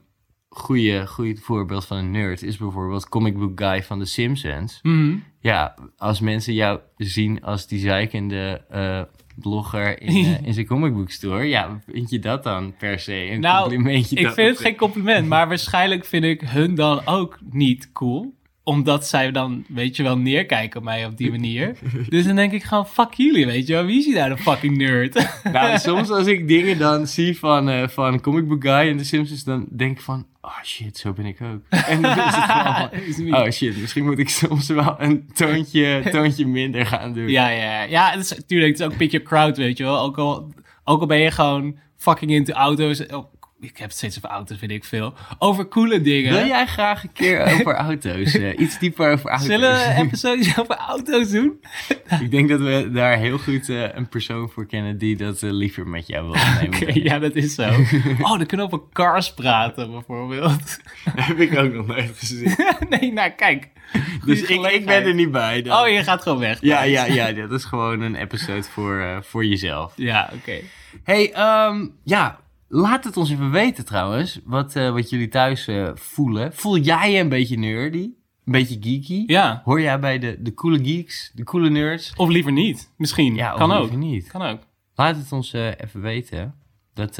goede, goede voorbeeld van een nerd is bijvoorbeeld comic book guy van The Simpsons. Mhm. Ja, als mensen jou zien als die zeikende eh, blogger in, eh, in zijn comic book store, ja, vind je dat dan per se een Nou, complimentje? Ik vind het geen compliment, maar waarschijnlijk vind ik hun dan ook niet cool. Omdat zij dan, weet je wel, neerkijken op mij op die manier. Dus dan denk ik gewoon, fuck jullie, weet je wel. Wie is hier nou de fucking nerd? Nou, soms als ik dingen dan zie van, eh van Comic Book Guy en The Simpsons, dan denk ik van, oh shit, zo ben ik ook. En dan is het oh shit, misschien moet ik soms wel een toontje, toontje minder gaan doen. Ja, ja, ja. Het is, tuurlijk, het is ook pick your crowd, weet je wel. Ook al, ook al ben je gewoon fucking into auto's. Ik heb het steeds over auto's, weet ik veel. Over coole dingen. Wil jij graag een keer over auto's? eh, iets dieper over auto's? Zullen we episodes over auto's doen? Ik denk dat we daar heel goed eh, een persoon voor kennen die dat eh, liever met jou wil opnemen. Oké, ja, dat is zo. Oh, dan kunnen we over cars praten, bijvoorbeeld. heb ik ook nog nooit gezien. nee, nou, kijk. Dus ik, ik ben er niet bij. dan. Oh, je gaat gewoon weg. Ja, ja, ja, dat is gewoon een episode voor, voor jezelf. Ja, oké. Hey, ehm, ja, laat het ons even weten trouwens, wat, eh, wat jullie thuis eh, voelen. Voel jij je een beetje nerdy? Een beetje geeky? Ja, Hoor jij bij de, de coole geeks, de coole nerds? of liever niet. Misschien. Ja, kan ook. niet. Kan ook. Laat het ons eh, even weten. Dat,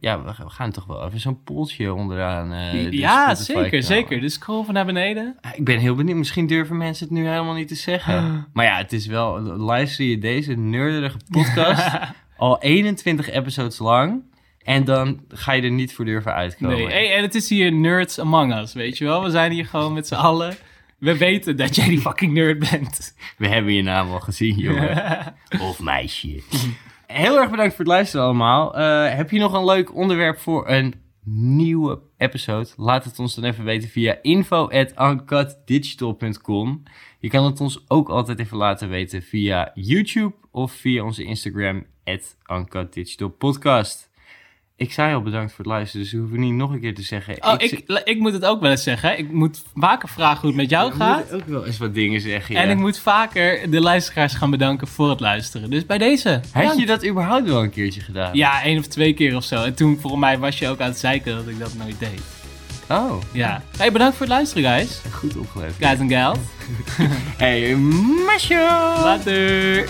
ja, we, we gaan toch wel even zo'n poeltje onderaan. de ja, Spotify zeker, knallen. zeker. Dus scroll van naar beneden. Ik ben heel benieuwd. Misschien durven mensen het nu helemaal niet te zeggen. Maar ja, het is wel... Luister je deze nerdige podcast al 21 episodes lang... en dan ga je er niet voor durven uitkomen. Nee, hey, en het is hier Nerds Among Us, weet je wel? We zijn hier gewoon met z'n allen. We weten dat jij die fucking nerd bent. We hebben je naam al gezien, jongen. of meisje. Heel erg bedankt voor het luisteren allemaal. Eh, heb je nog een leuk onderwerp voor een nieuwe episode? Laat het ons dan even weten via info.uncutdigital.com. Je kan het ons ook altijd even laten weten via YouTube of via onze Instagram @uncutdigitalpodcast. Ik zei al bedankt voor het luisteren, dus we hoeven niet nog een keer te zeggen. Oh, ik, ik moet het ook wel eens zeggen. Ik moet vaker vragen hoe het met jou ik gaat. moet ook wel eens wat dingen zeggen. Ja. En ik moet vaker de luisteraars gaan bedanken voor het luisteren. Dus bij deze. Had bedankt. je dat überhaupt wel een keertje gedaan? Ja, één of twee keer of zo. En toen, volgens mij, was je ook aan het zeiken dat ik dat nooit deed. Oh, Ja. Hey, bedankt voor het luisteren, guys. goed opgelet. Guys en gals. Hey, Masho! Later.